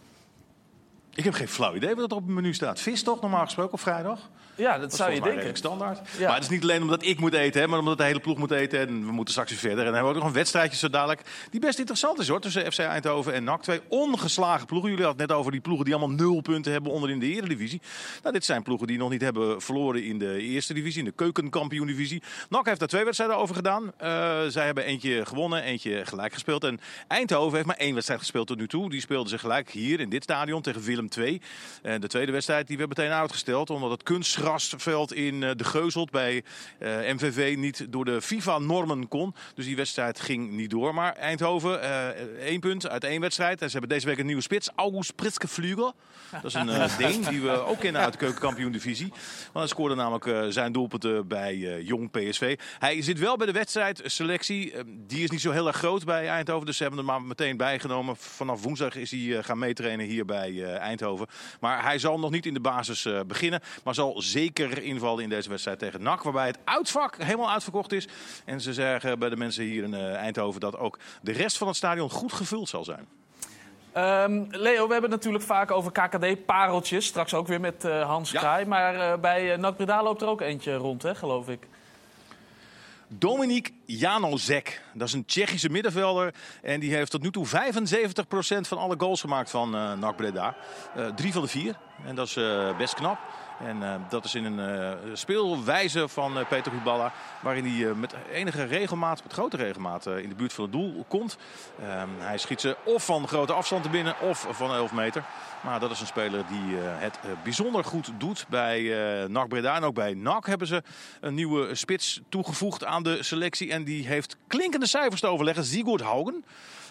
Ik heb geen flauw idee wat er op het menu staat. Vis toch, normaal gesproken, op vrijdag? Ja, dat, zou je denken. standaard. Ja. Maar het is niet alleen omdat ik moet eten, hè, maar omdat de hele ploeg moet eten. En we moeten straks weer verder. En dan hebben we ook nog een wedstrijdje zo dadelijk. Die best interessant is hoor, tussen FC Eindhoven en NAC. Twee ongeslagen ploegen. Jullie hadden het net over die ploegen die allemaal nul punten hebben onder in de eredivisie. Nou, dit zijn ploegen die nog niet hebben verloren in de eerste divisie, in de keukenkampioen-divisie. NAC heeft daar twee wedstrijden over gedaan. Eh, zij hebben eentje gewonnen, eentje gelijk gespeeld. En Eindhoven heeft maar één wedstrijd gespeeld tot nu toe. Die speelden ze gelijk hier in dit stadion tegen Willem II. En de tweede wedstrijd die werd meteen uitgesteld omdat het kunstgrasveld in eh, de Geuzelt bij eh, MVV niet door de FIFA-normen kon. Dus die wedstrijd ging niet door. Maar Eindhoven, eh, één punt uit één wedstrijd. En ze hebben deze week een nieuwe spits, August Priske Vlugel. Dat is een Deen die we ook kennen uit de keukenkampioen-divisie. Want hij scoorde namelijk zijn doelpunten bij Jong PSV. Hij zit wel bij de wedstrijdselectie. Die is niet zo heel erg groot bij Eindhoven. Dus ze hebben hem maar meteen bijgenomen. Vanaf woensdag is hij gaan meetrainen hier bij Eindhoven. Maar hij zal nog niet in de basis beginnen. Maar zal zeker invallen in deze wedstrijd tegen NAC. Waarbij het uitvak helemaal uitverkocht is. En ze zeggen bij de mensen hier in eh, Eindhoven dat ook de rest van het stadion goed gevuld zal zijn. Ehm, Leo, we hebben het natuurlijk vaak over KKD-pareltjes. Straks ook weer met eh, Hans Kraai. Maar eh, bij uh, NAC Breda loopt er ook eentje rond, hè, geloof ik. Dominik Janozek. Dat is een Tsjechische middenvelder. En die heeft tot nu toe 75% van alle goals gemaakt van uh, NAC Breda. Uh, drie van de vier. En dat is uh, best knap. En uh, dat is in een uh, speelwijze van uh, Peter Huballa. Waarin hij met enige regelmaat, met grote regelmaat, in de buurt van het doel komt. Ehm, hij schiet ze of van grote afstand binnen of van 11 meter. Maar dat is een speler die het bijzonder goed doet bij NAC Breda. En ook bij NAC hebben ze een nieuwe spits toegevoegd aan de selectie. En die heeft klinkende cijfers te overleggen. Sigurd Haugen.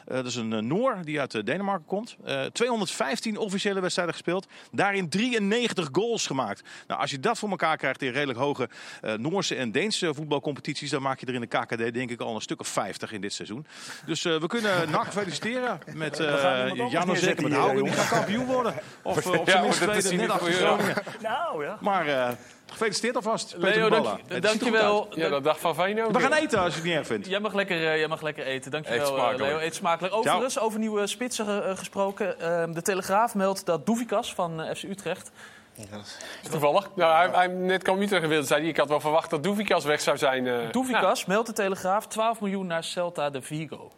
Uh, dat is een uh, Noor die uit uh, Denemarken komt. 215 officiële wedstrijden gespeeld. Daarin 93 goals gemaakt. Nou, als je dat voor elkaar krijgt in redelijk hoge Noorse en Deense voetbalcompetities... dan maak je er in de KKD denk ik al een stuk of 50 in dit seizoen. Dus we kunnen NAC feliciteren met Jan Zeker met Haugen. Die gaat kampioen worden. Of op zijn minst tweede, net achter Groningen. Nou ja. Maar... Gefeliciteerd alvast, Leo, dank, dankjewel. Ja, dat dag van Feyenoord. We gaan eten als je het niet erg vindt. Jij mag lekker, uh, jij mag lekker eten. Dankjewel, Eet smakelijk. Leo. Eet smakelijk. Overigens, Ciao. over nieuwe spitsen uh, gesproken. Uh, de Telegraaf meldt dat Doevikas van FC Utrecht Toevallig. Nou, hij, hij net kwam Utrecht in beeld. Zei hij, ik had wel verwacht dat Doevikas weg zou zijn. eh. Doevikas, meldt de Telegraaf, 12 miljoen naar Celta de Vigo.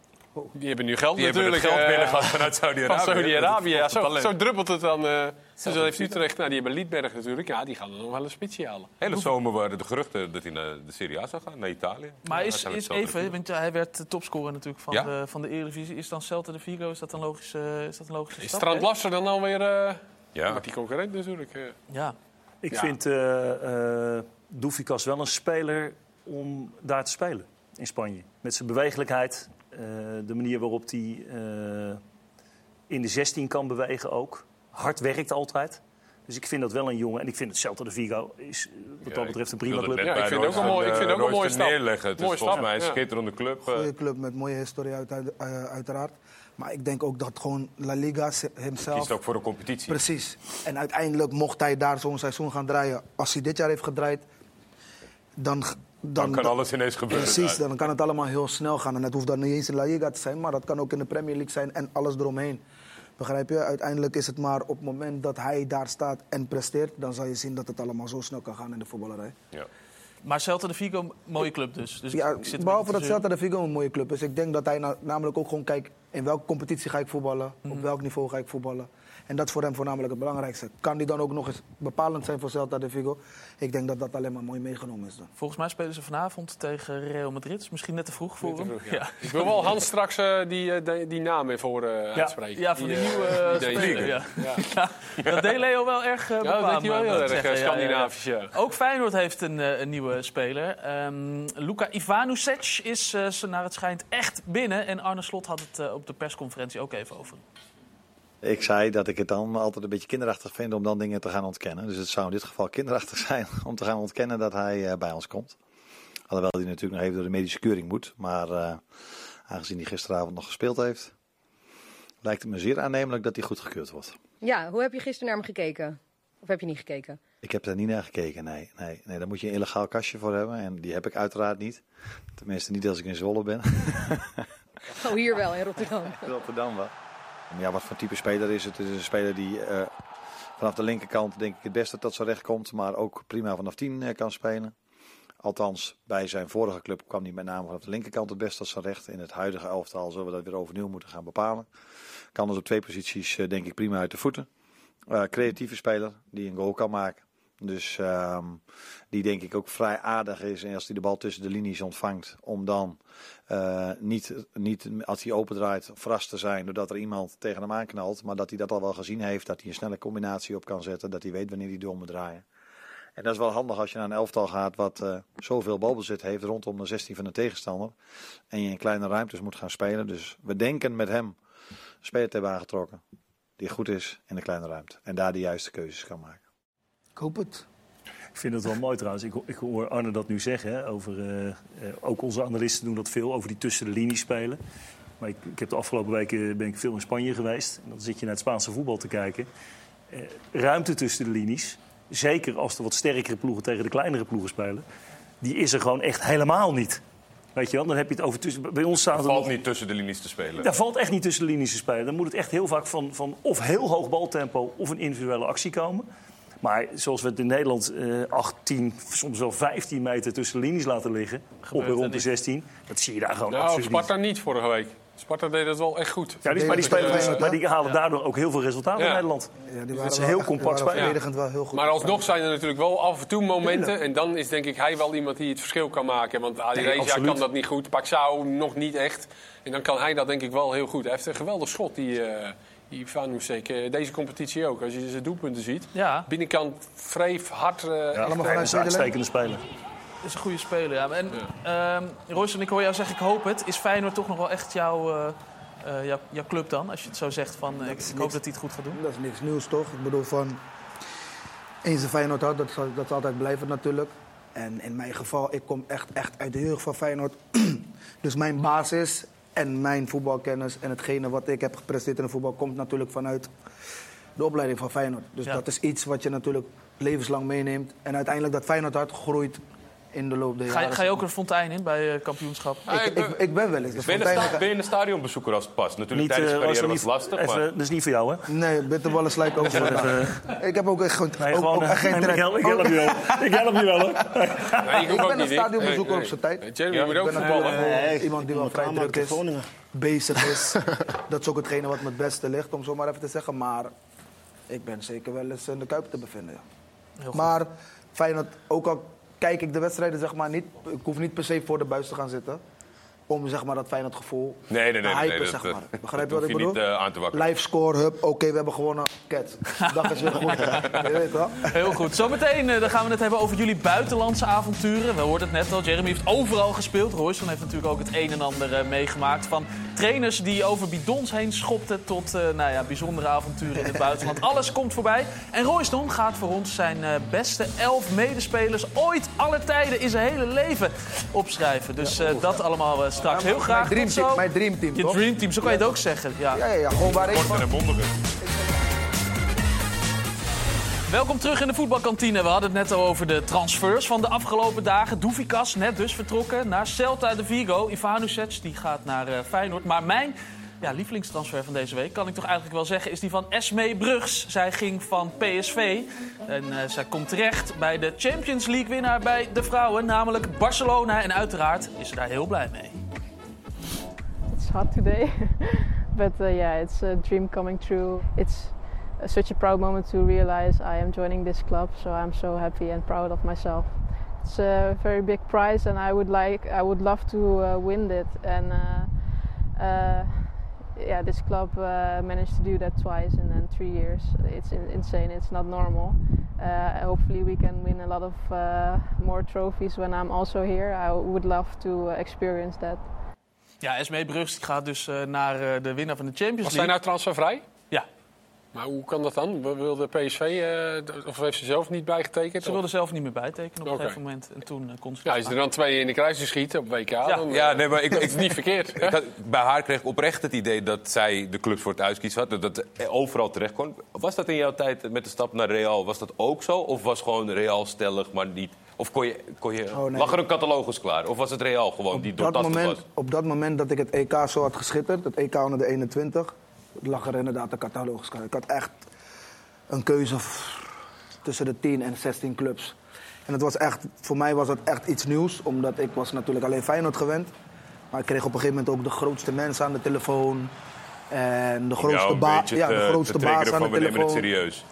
Die hebben nu geld Die hebben natuurlijk. het geld eh, binnengehad vanuit Saudi-Arabië. Van Saudi-Arabië, ja. Is Zo, zo druppelt het dan. eh dus dan heeft Utrecht, nou, die hebben Liedberg natuurlijk. Ja, die gaan er nog wel een spitsje halen. Hele zomer waren de geruchten dat hij naar de Serie A zou gaan, naar Italië. Maar Ja, is, is even, want hij werd de topscorer natuurlijk van, Ja. de, van de Eredivisie. Is dan Celta de Vigo, is dat een logische, is dat een logische Is stap? Strand hè? Lasser dan alweer eh Ja. met die concurrent natuurlijk? eh. Ja. Ik Ja. vind eh eh Doefikas wel een speler om daar te spelen in Spanje. Met zijn bewegelijkheid, eh, de manier waarop hij eh, in de 16 kan bewegen ook. Hard werkt altijd. Dus ik vind dat wel een jongen. En ik vind het Celta de Vigo is eh, wat dat betreft een prima club. Ja, ik vind het ook een Royston, mooi- ik vind het ook eh, een mooie stap. neerleggen. Het is Mooie volgens stap, mij een ja. schitterende club. eh. Goede club met mooie historie uit, uit- eh, uiteraard. Maar ik denk ook dat gewoon La Liga hemzelf... Kiest ook voor de competitie. Precies. En uiteindelijk mocht hij daar zo'n seizoen gaan draaien. Als hij dit jaar heeft gedraaid, dan... Dan kan alles ineens gebeuren. Precies, dan kan het allemaal heel snel gaan. En het hoeft dan niet eens in La Liga te zijn, maar dat kan ook in de Premier League zijn en alles eromheen. Begrijp je? Uiteindelijk is het maar op het moment dat hij daar staat en presteert, dan zal je zien dat het allemaal zo snel kan gaan in de voetballerij. Ja. Maar Celta de Vigo, mooie club dus. dus Ja, ik zit een behalve dat Celta de Vigo een mooie club is. Ik denk dat hij na- namelijk ook gewoon kijkt in welke competitie ga ik voetballen, Mhm. op welk niveau ga ik voetballen. En dat is voor hem voornamelijk het belangrijkste. Kan die dan ook nog eens bepalend zijn voor Celta de Vigo? Ik denk dat dat alleen maar mooi meegenomen is dan. Volgens mij spelen ze vanavond tegen Real Madrid. Dus misschien net te vroeg voor hem. Ja. Ik wil wel Hans straks eh, die, eh, die, die naam even horen uitspreken. Ja, van die, eh, nieuwe eh, speler. Ja. Ja. Ja, dat deed Leo wel erg uh, Ja, dat deed hij wel heel erg eh, Scandinavisch, ja. Ook Feyenoord heeft een, eh, een nieuwe speler. Ehm Luka Ivanusec is eh, ze naar het schijnt echt binnen. En Arne Slot had het eh, op de persconferentie ook even over. Ik zei dat ik het dan altijd een beetje kinderachtig vind om dan dingen te gaan ontkennen. Dus het zou in dit geval kinderachtig zijn om te gaan ontkennen dat hij eh, bij ons komt. Alhoewel hij natuurlijk nog even door de medische keuring moet. Maar eh, aangezien hij gisteravond nog gespeeld heeft, lijkt het me zeer aannemelijk dat hij goedgekeurd wordt. Ja, hoe heb je gisteren naar hem gekeken? Of heb je niet gekeken? Ik heb daar niet naar gekeken, nee. nee, nee. Daar moet je een illegaal kastje voor hebben en die heb ik uiteraard niet. Tenminste niet als ik in Zwolle ben. Oh, hier wel, in Rotterdam. Rotterdam wel. Ja, wat voor type speler is het? Het is een speler die eh, vanaf de linkerkant denk ik het beste tot zijn recht komt, maar ook prima vanaf 10 eh, kan spelen. Althans, bij zijn vorige club kwam hij met name vanaf de linkerkant het beste tot zijn recht. In het huidige elftal zullen we dat weer overnieuw moeten gaan bepalen. Kan dus op twee posities eh, denk ik prima uit de voeten. Creatieve speler die een goal kan maken. Dus ehm, die denk ik ook vrij aardig is. En als hij de bal tussen de linies ontvangt, om dan eh, niet, niet als hij opendraait verrast te zijn doordat er iemand tegen hem aanknalt. Maar dat hij dat al wel gezien heeft, dat hij een snelle combinatie op kan zetten. Dat hij weet wanneer hij door moet draaien. En dat is wel handig als je naar een elftal gaat wat eh, zoveel balbezit heeft rondom de 16 van de tegenstander. En je in kleine ruimtes moet gaan spelen. Dus we denken met hem een speler te hebben aangetrokken die goed is in de kleine ruimte. En daar de juiste keuzes kan maken. Ik hoop het. Ik vind het wel mooi trouwens. Ik, ik hoor Arne dat nu zeggen. Hè, over, eh, eh, ook onze analisten doen dat veel, over die tussen de linies spelen. Maar ik, ik heb de afgelopen weken ben ik veel in Spanje geweest. En dan zit je naar het Spaanse voetbal te kijken. Eh, ruimte tussen de linies. Zeker als er wat sterkere ploegen tegen de kleinere ploegen spelen. Die is er gewoon echt helemaal niet. Weet je wel, dan heb je het over tussen. Bij ons staat Het er valt nog- niet tussen de linies te spelen. daar valt echt niet tussen de linies te spelen. Dan moet het echt heel vaak van, van of heel hoog baltempo of een individuele actie komen. Maar zoals we het in Nederland eh 18, soms wel 15 meter tussen linies laten liggen, op en rond de niet. 16, dat zie je daar gewoon Nou, absoluut Sparta niet vorige week. Sparta deed dat wel echt goed. Ja, die, maar, die spelen, maar die halen daardoor ook heel veel resultaten Ja. in Nederland. Ja, Dus het is heel compact spelen. verdedigend wel heel goed. Maar alsnog zijn er natuurlijk wel af en toe momenten. En dan is denk ik hij wel iemand die het verschil kan maken. Want Ali Nee, Reza kan dat niet goed. Paxao nog niet echt. En dan kan hij dat denk ik wel heel goed. Hij heeft een geweldig schot, die, eh die Vanusek. Eh, Deze competitie ook. Als je zijn doelpunten ziet. Ja. Binnenkant vreef, hard. eh, allemaal vanuit een uitstekende speler. is een goede speler, ja. En, ehm Royce, ik hoor jou zeggen, ik hoop het. Is Feyenoord toch nog wel echt jouw, eh, eh, jouw, jouw club dan? Als je het zo zegt van, ik, ik hoop dat hij het goed gaat doen. Dat is niks nieuws, toch? Ik bedoel, van... Eens een Feyenoord had, dat zal, dat zal altijd blijven natuurlijk. En in mijn geval, ik kom echt, echt uit de jeugd van Feyenoord. dus mijn basis en mijn voetbalkennis en hetgene wat ik heb gepresteerd in de voetbal... komt natuurlijk vanuit de opleiding van Feyenoord. Dus Ja. dat is iets wat je natuurlijk levenslang meeneemt. En uiteindelijk dat Feyenoord hart groeit in de loop der Ga jaren. je, ga je ook een fontein in bij eh, kampioenschap? Ik, ik, ik ben wel eens. De Ben je, een fontein- sta- ben je een stadionbezoeker als het past? Natuurlijk, Niet, tijdens je eh, carrière was niet- lastig, even, maar... Dat is niet voor jou, hè? Nee, bitterballen ik ook vandaag. Ik heb ook echt, gewoon- Nee, ook, gewoon, ook eh, geen maar trek. ik help- ik help je wel. Ik help je wel, hoor. Nee, ik ook ben een stadionbezoeker op zijn tijd. moet ook Ik ben voetballen. Nee, iemand die wel vrij druk voor is, bezig is. dat is ook hetgene wat me het beste ligt, om zo maar even te zeggen. Maar ik ben zeker wel eens in de Kuip te bevinden. Ja. Maar Feyenoord, ook al kijk ik de wedstrijden zeg maar niet... Ik hoef niet per se voor de buis te gaan zitten. Om zeg maar dat Feyenoord gevoel Nee, nee, nee. te hypen, nee, zeg dat, maar. Begrijp je wat ik bedoel? niet eh, aan te wakkeren. Live score, hup, oké, we hebben gewonnen. Ket. Dag is weer goed. je weet wel. Heel goed. Zometeen eh, dan gaan we het hebben over jullie buitenlandse avonturen. We hoorden het net al, Jeremy heeft overal gespeeld. Royston heeft natuurlijk ook het een en ander eh, meegemaakt. Van trainers die over bidons heen schopten tot eh, nou ja, bijzondere avonturen in het buitenland. Alles komt voorbij. En Royston gaat voor ons zijn beste elf medespelers ooit aller tijden in zijn hele leven opschrijven. Dus eh, dat allemaal straks. Heel graag. Mijn dreamteam, mijn dreamteam, Je toch? dreamteam, zo kan je het ook zeggen. Ja. Ja, ja, ja. Gewoon waar ik van... En. Welkom terug in de voetbalkantine. We hadden het net al over de transfers van de afgelopen dagen. Doefikas net dus vertrokken naar Celta de Vigo. Ivanovic die gaat naar eh, Feyenoord. Maar mijn ja, lievelingstransfer van deze week, kan ik toch eigenlijk wel zeggen, is die van Esme Brugs. Zij ging van PSV en eh, zij komt terecht bij de Champions League winnaar bij de vrouwen, namelijk Barcelona. En uiteraard is ze daar heel blij mee. Hot today, but uh, yeah, it's a dream coming true. It's such a proud moment to realize I am joining this club, so I'm so happy and proud of myself. It's a very big prize, and I would like, I would love to uh, win it. And uh, uh, yeah, this club uh, managed to do that twice in, in three years. It's in, insane. It's not normal. Uh, hopefully, we can win a lot of more trophies when I'm also here. I would love to experience that. Ja, Esme Brugs die gaat dus eh, naar eh, de winnaar van de Champions Was League. zij nou transfervrij? Ja. Maar hoe kan dat dan? Wilde PSV, eh, of heeft ze zelf niet bijgetekend? Ze wilde zelf niet meer bijtekenen op een Oké. gegeven moment. En toen eh, kon ze Ja, als je er dan twee in de kruising schiet op WK, Ja. dan Ja, nee, maar ik, ik, is niet verkeerd. Ik had- bij haar kreeg ik oprecht het idee dat zij de clubs voor het uitkiezen had. Dat het overal terecht kon. Was dat in jouw tijd met de stap naar Real, was dat ook zo? Of was gewoon Real stellig, maar niet... Of kon je, kon je, Oh, nee. lag er een catalogus klaar? Of was het Real gewoon die dat moment, was? op dat moment dat ik het EK zo had geschitterd, het EK onder de 21, lag er inderdaad een catalogus klaar. Ik had echt een keuze tussen de 10 en 16 clubs. En het was echt, voor mij was het echt iets nieuws, omdat ik was natuurlijk alleen Feyenoord gewend. Maar ik kreeg op een gegeven moment ook de grootste mensen aan de telefoon. En de grootste, ba ja, de te grootste baas aan de het telefoon. serieus.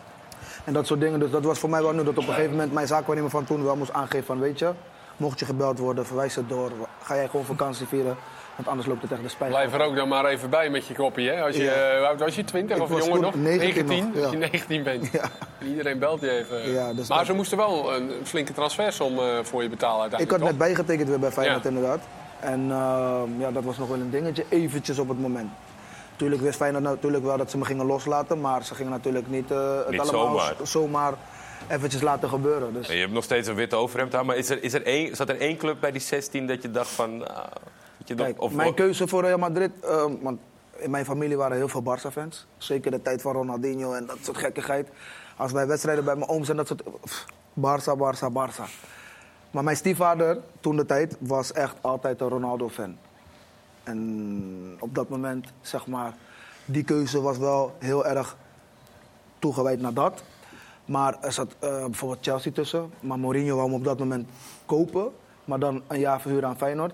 En dat soort dingen. Dus dat was voor mij wel nu dat op een gegeven moment mijn zaakwaarnemer van toen wel moest aangeven van weet je, mocht je gebeld worden, verwijs het door. Ga jij gewoon vakantie vieren, want anders loopt het echt de spijt. Blijf er ook dan maar even bij met je koppie. Hè? Als je, Ja. eh, was je 20 Ik of jonger toen nog? 19 nog, Als je ja. 19 bent. Iedereen belt je even. Ja, dus maar ze moesten wel een flinke transfersom eh, voor je betalen Ik uiteindelijk. had net bijgetekend weer bij Feyenoord Ja. inderdaad. En ehm, ja, dat was nog wel een dingetje, eventjes op het moment. Tuurlijk wist Feyenoord natuurlijk wel dat ze me gingen loslaten, maar ze gingen natuurlijk niet, eh, het Niet allemaal zomaar. eventjes laten gebeuren. Dus En je hebt nog steeds een witte overhemd aan, maar is er, is er één, zat er één club bij die 16 dat je dacht van... ah, je, of, mijn keuze voor Real Madrid, ehm, want in mijn familie waren heel veel Barça-fans. Zeker de tijd van Ronaldinho en dat soort gekkigheid. Als bij wedstrijden bij mijn ooms en dat soort... pff, Barça, Barça, Barça. Maar mijn stiefvader, toen de tijd, was echt altijd een Ronaldo-fan. En op dat moment, zeg maar, die keuze was wel heel erg toegewijd naar dat. Maar er zat eh, bijvoorbeeld Chelsea tussen. Maar Mourinho wou hem op dat moment kopen. Maar dan een jaar verhuren aan Feyenoord.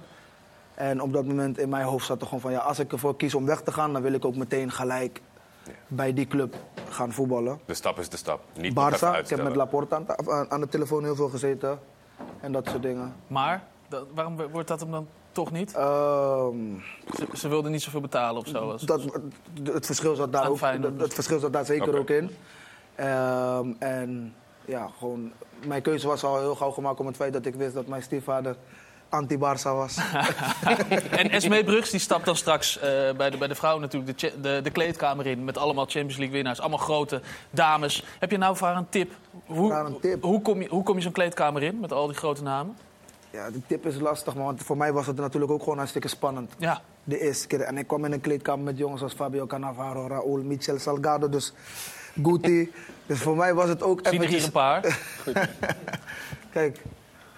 En op dat moment in mijn hoofd zat er gewoon van... Ja, als ik ervoor kies om weg te gaan, dan wil ik ook meteen gelijk bij die club gaan voetballen. De stap is de stap. Niet Barça, ik heb met Laporta aan, ta- aan- aan de telefoon heel veel gezeten. En dat soort dingen. Maar, waarom wordt dat hem dan toch niet? Ehm, Ze, ze wilden niet zoveel betalen of zo. Als- dat, het, verschil zat daar ook, het, het verschil zat daar zeker ook in. Ehm, en ja, gewoon, mijn keuze was al heel gauw gemaakt om het feit dat ik wist dat mijn stiefvader anti-Barça was. En Esme Brugs die stapt dan straks eh, bij, de, bij de vrouwen natuurlijk de, de, de kleedkamer in. Met allemaal Champions League winnaars. Allemaal grote dames. Heb je nou voor haar een tip? Hoe, hoe kom je, hoe kom je zo'n kleedkamer in met al die grote namen? Ja, de tip is lastig, man, want voor mij was het natuurlijk ook gewoon hartstikke spannend. Ja. De eerste keer. En ik kwam in een kleedkamer met jongens als Fabio Cannavaro, Raúl, Michel Salgado, dus Guti. Dus voor mij was het ook Zie er hier eventjes- een paar. Kijk,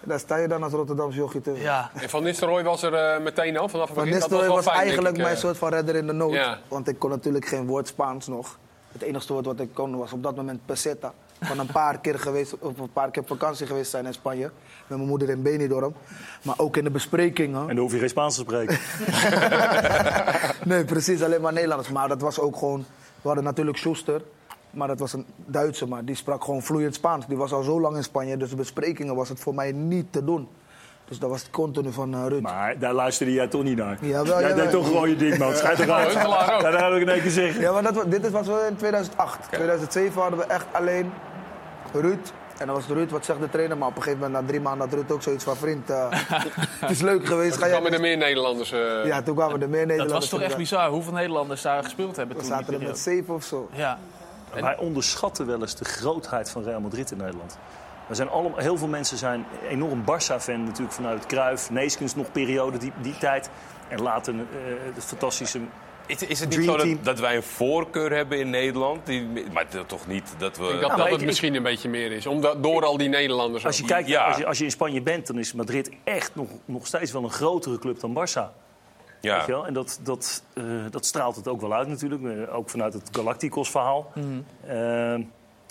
Daar sta je dan als Rotterdamse jochie te. Ja. En Van Nistelrooy was er eh, meteen al vanaf het Van begin. Nistelrooy wel was, fijn, eigenlijk ik, mijn eh. soort van redder in de nood. Ja. Want ik kon natuurlijk geen woord Spaans nog. Het enige woord wat ik kon was op dat moment peseta. Van een paar keer geweest, of een paar keer op vakantie geweest zijn in Spanje. Met mijn moeder in Benidorm. Maar ook in de besprekingen. En dan hoef je geen Spaans te spreken. Nee, precies, alleen maar Nederlands. Maar dat was ook gewoon... We hadden natuurlijk Schuster, maar dat was een Duitser. Maar die sprak gewoon vloeiend Spaans. Die was al zo lang in Spanje, dus de besprekingen was het voor mij niet te doen. Dus dat was het continu van eh Ruud. Maar daar luisterde jij toch niet naar. Jawel, jij jawel. deed toch gewoon je ding, man. Schijt ook. Ja, dat heb ik in één keer zeggen. Ja, maar dat, dit was wel in 2008. 2007 hadden we echt alleen Ruud. En dan was Ruud, wat zegt de trainer? Maar op een gegeven moment, na drie maanden, had Ruud ook zoiets van... Vriend, eh, het is leuk geweest. Toen kwamen er meer Nederlanders. eh. Ja, toen kwamen er meer Dat Nederlanders. was toch echt bizar hoeveel Nederlanders daar gespeeld hebben We toen. die zaten er met zeven of zo. Ja. En- Wij onderschatten wel eens de grootheid van Real Madrid in Nederland. We zijn allemaal, heel veel mensen zijn enorm Barça-fan natuurlijk vanuit Cruijff, Neeskens nog periode, die, die tijd. En later eh het fantastische... Is, is het niet zo dat, dat wij een voorkeur hebben in Nederland? Die, maar toch niet dat we... Ik denk dat, Ja, dat maar het ik- misschien een beetje meer is. Omdat, door al die Nederlanders. Als je ook. kijkt, Ja. als, je, als je in Spanje bent, dan is Madrid echt nog, nog steeds wel een grotere club dan Barça. ja. Weet je wel? En dat, dat, eh, dat straalt het ook wel uit natuurlijk. eh, Ook vanuit het Galacticos-verhaal. Eh,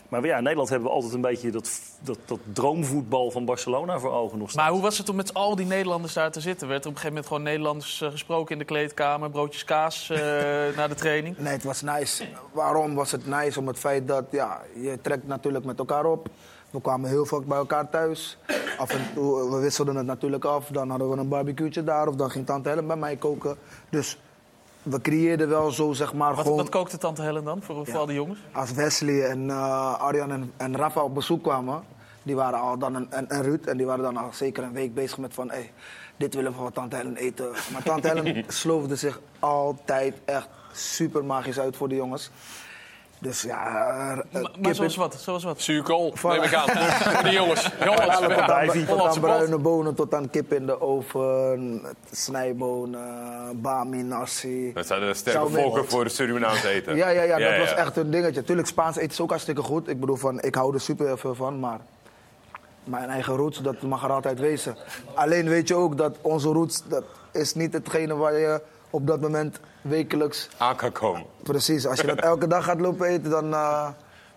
maar ja, in Nederland hebben we altijd een beetje dat, dat, dat droomvoetbal van Barcelona voor ogen nog steeds. Maar hoe was het om met al die Nederlanders daar te zitten? Werd er op een gegeven moment gewoon Nederlands eh, gesproken in de kleedkamer? Broodjes kaas eh, na de training? Nee, het was nice. Waarom was het nice? Om het feit dat ja, je trekt natuurlijk met elkaar op. We kwamen heel vaak bij elkaar thuis. Af en toe, we wisselden het natuurlijk af. Dan hadden we een barbecue'tje daar of dan ging tante Helen bij mij koken. Dus we creëerden wel zo, zeg maar, Wat, gewoon... wat kookte tante Helen dan voor, voor al die jongens? Als Wesley en eh, Arjan en, en Rafa op bezoek kwamen, die waren al dan een, en Ruud, en die waren dan al zeker een week bezig met van, hey, dit willen we van tante Helen eten. Maar tante Helen sloofde zich altijd echt super magisch uit voor de jongens. Dus ja, eh, Maar, zoals wat? Zoals wat? Zuurkool, neem ik aan. Voor die jongens. Jongens, Tot aan, Ivy. tot aan bruine bonen, tot aan kip in de oven, snijbonen, bami, nasi. Dat zijn de sterke volken voor de Surinaams eten. Ja, ja, ja, dat was echt een dingetje. Tuurlijk, Spaans eten is ook hartstikke goed. Ik bedoel, van, ik hou er super veel van, maar mijn eigen roots, dat mag er altijd wezen. Alleen weet je ook dat onze roots, dat is niet hetgene waar je op dat moment wekelijks... Aan kan komen. Precies, als je dat elke dag gaat lopen eten, dan... eh,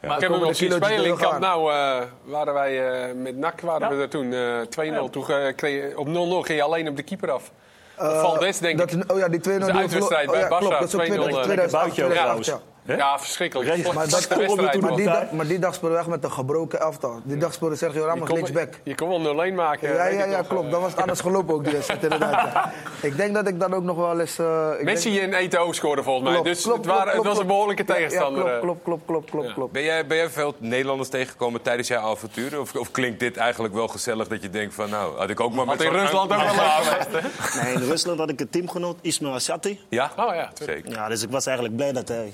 Ik heb hem nog de zien spelen in. Nou. eh, waren wij eh, met NAC waren we er toen eh 2-0. Toen kreeg, op 0-0 ging je alleen op de keeper af. Eh, Valdes, denk dat, ik. Oh ja, die 2-0 Dat is die een we uitwedstrijd bij oh, ja, Barça, klopt, dat is op 2-0, 2008, buitje ook 2008, ja. Hè? Ja, verschrikkelijk. Maar, dat, maar, die, dag, maar die dag speelde we echt met een gebroken elftal. Die dag speelde Sergio Je Ramos kon- linksback. Je kon wel 0-1 maken. Ja, ja, ja, klopt. Dan was het anders gelopen ook die wedstrijd, inderdaad. ja. Ik denk dat ik dan ook nog wel eens... eh, ik Messi denk- en Eto'o scoorden volgens mij. Klopt, dus klopt, het, waren, klopt, het was een klopt. behoorlijke tegenstander. Ja, eh. klopt, klopt, klopt, klopt, klopt. Ben jij, ben jij veel Nederlanders tegengekomen tijdens jouw avonturen? Of, of klinkt dit eigenlijk wel gezellig dat je denkt van... nou, had ik ook maar Had met in Rusland ook wel geweest? Nee, in Rusland had ik een teamgenoot, Ismail Assati. Ja? Oh ja, Zeker. Ja, dus ik was eigenlijk blij dat hij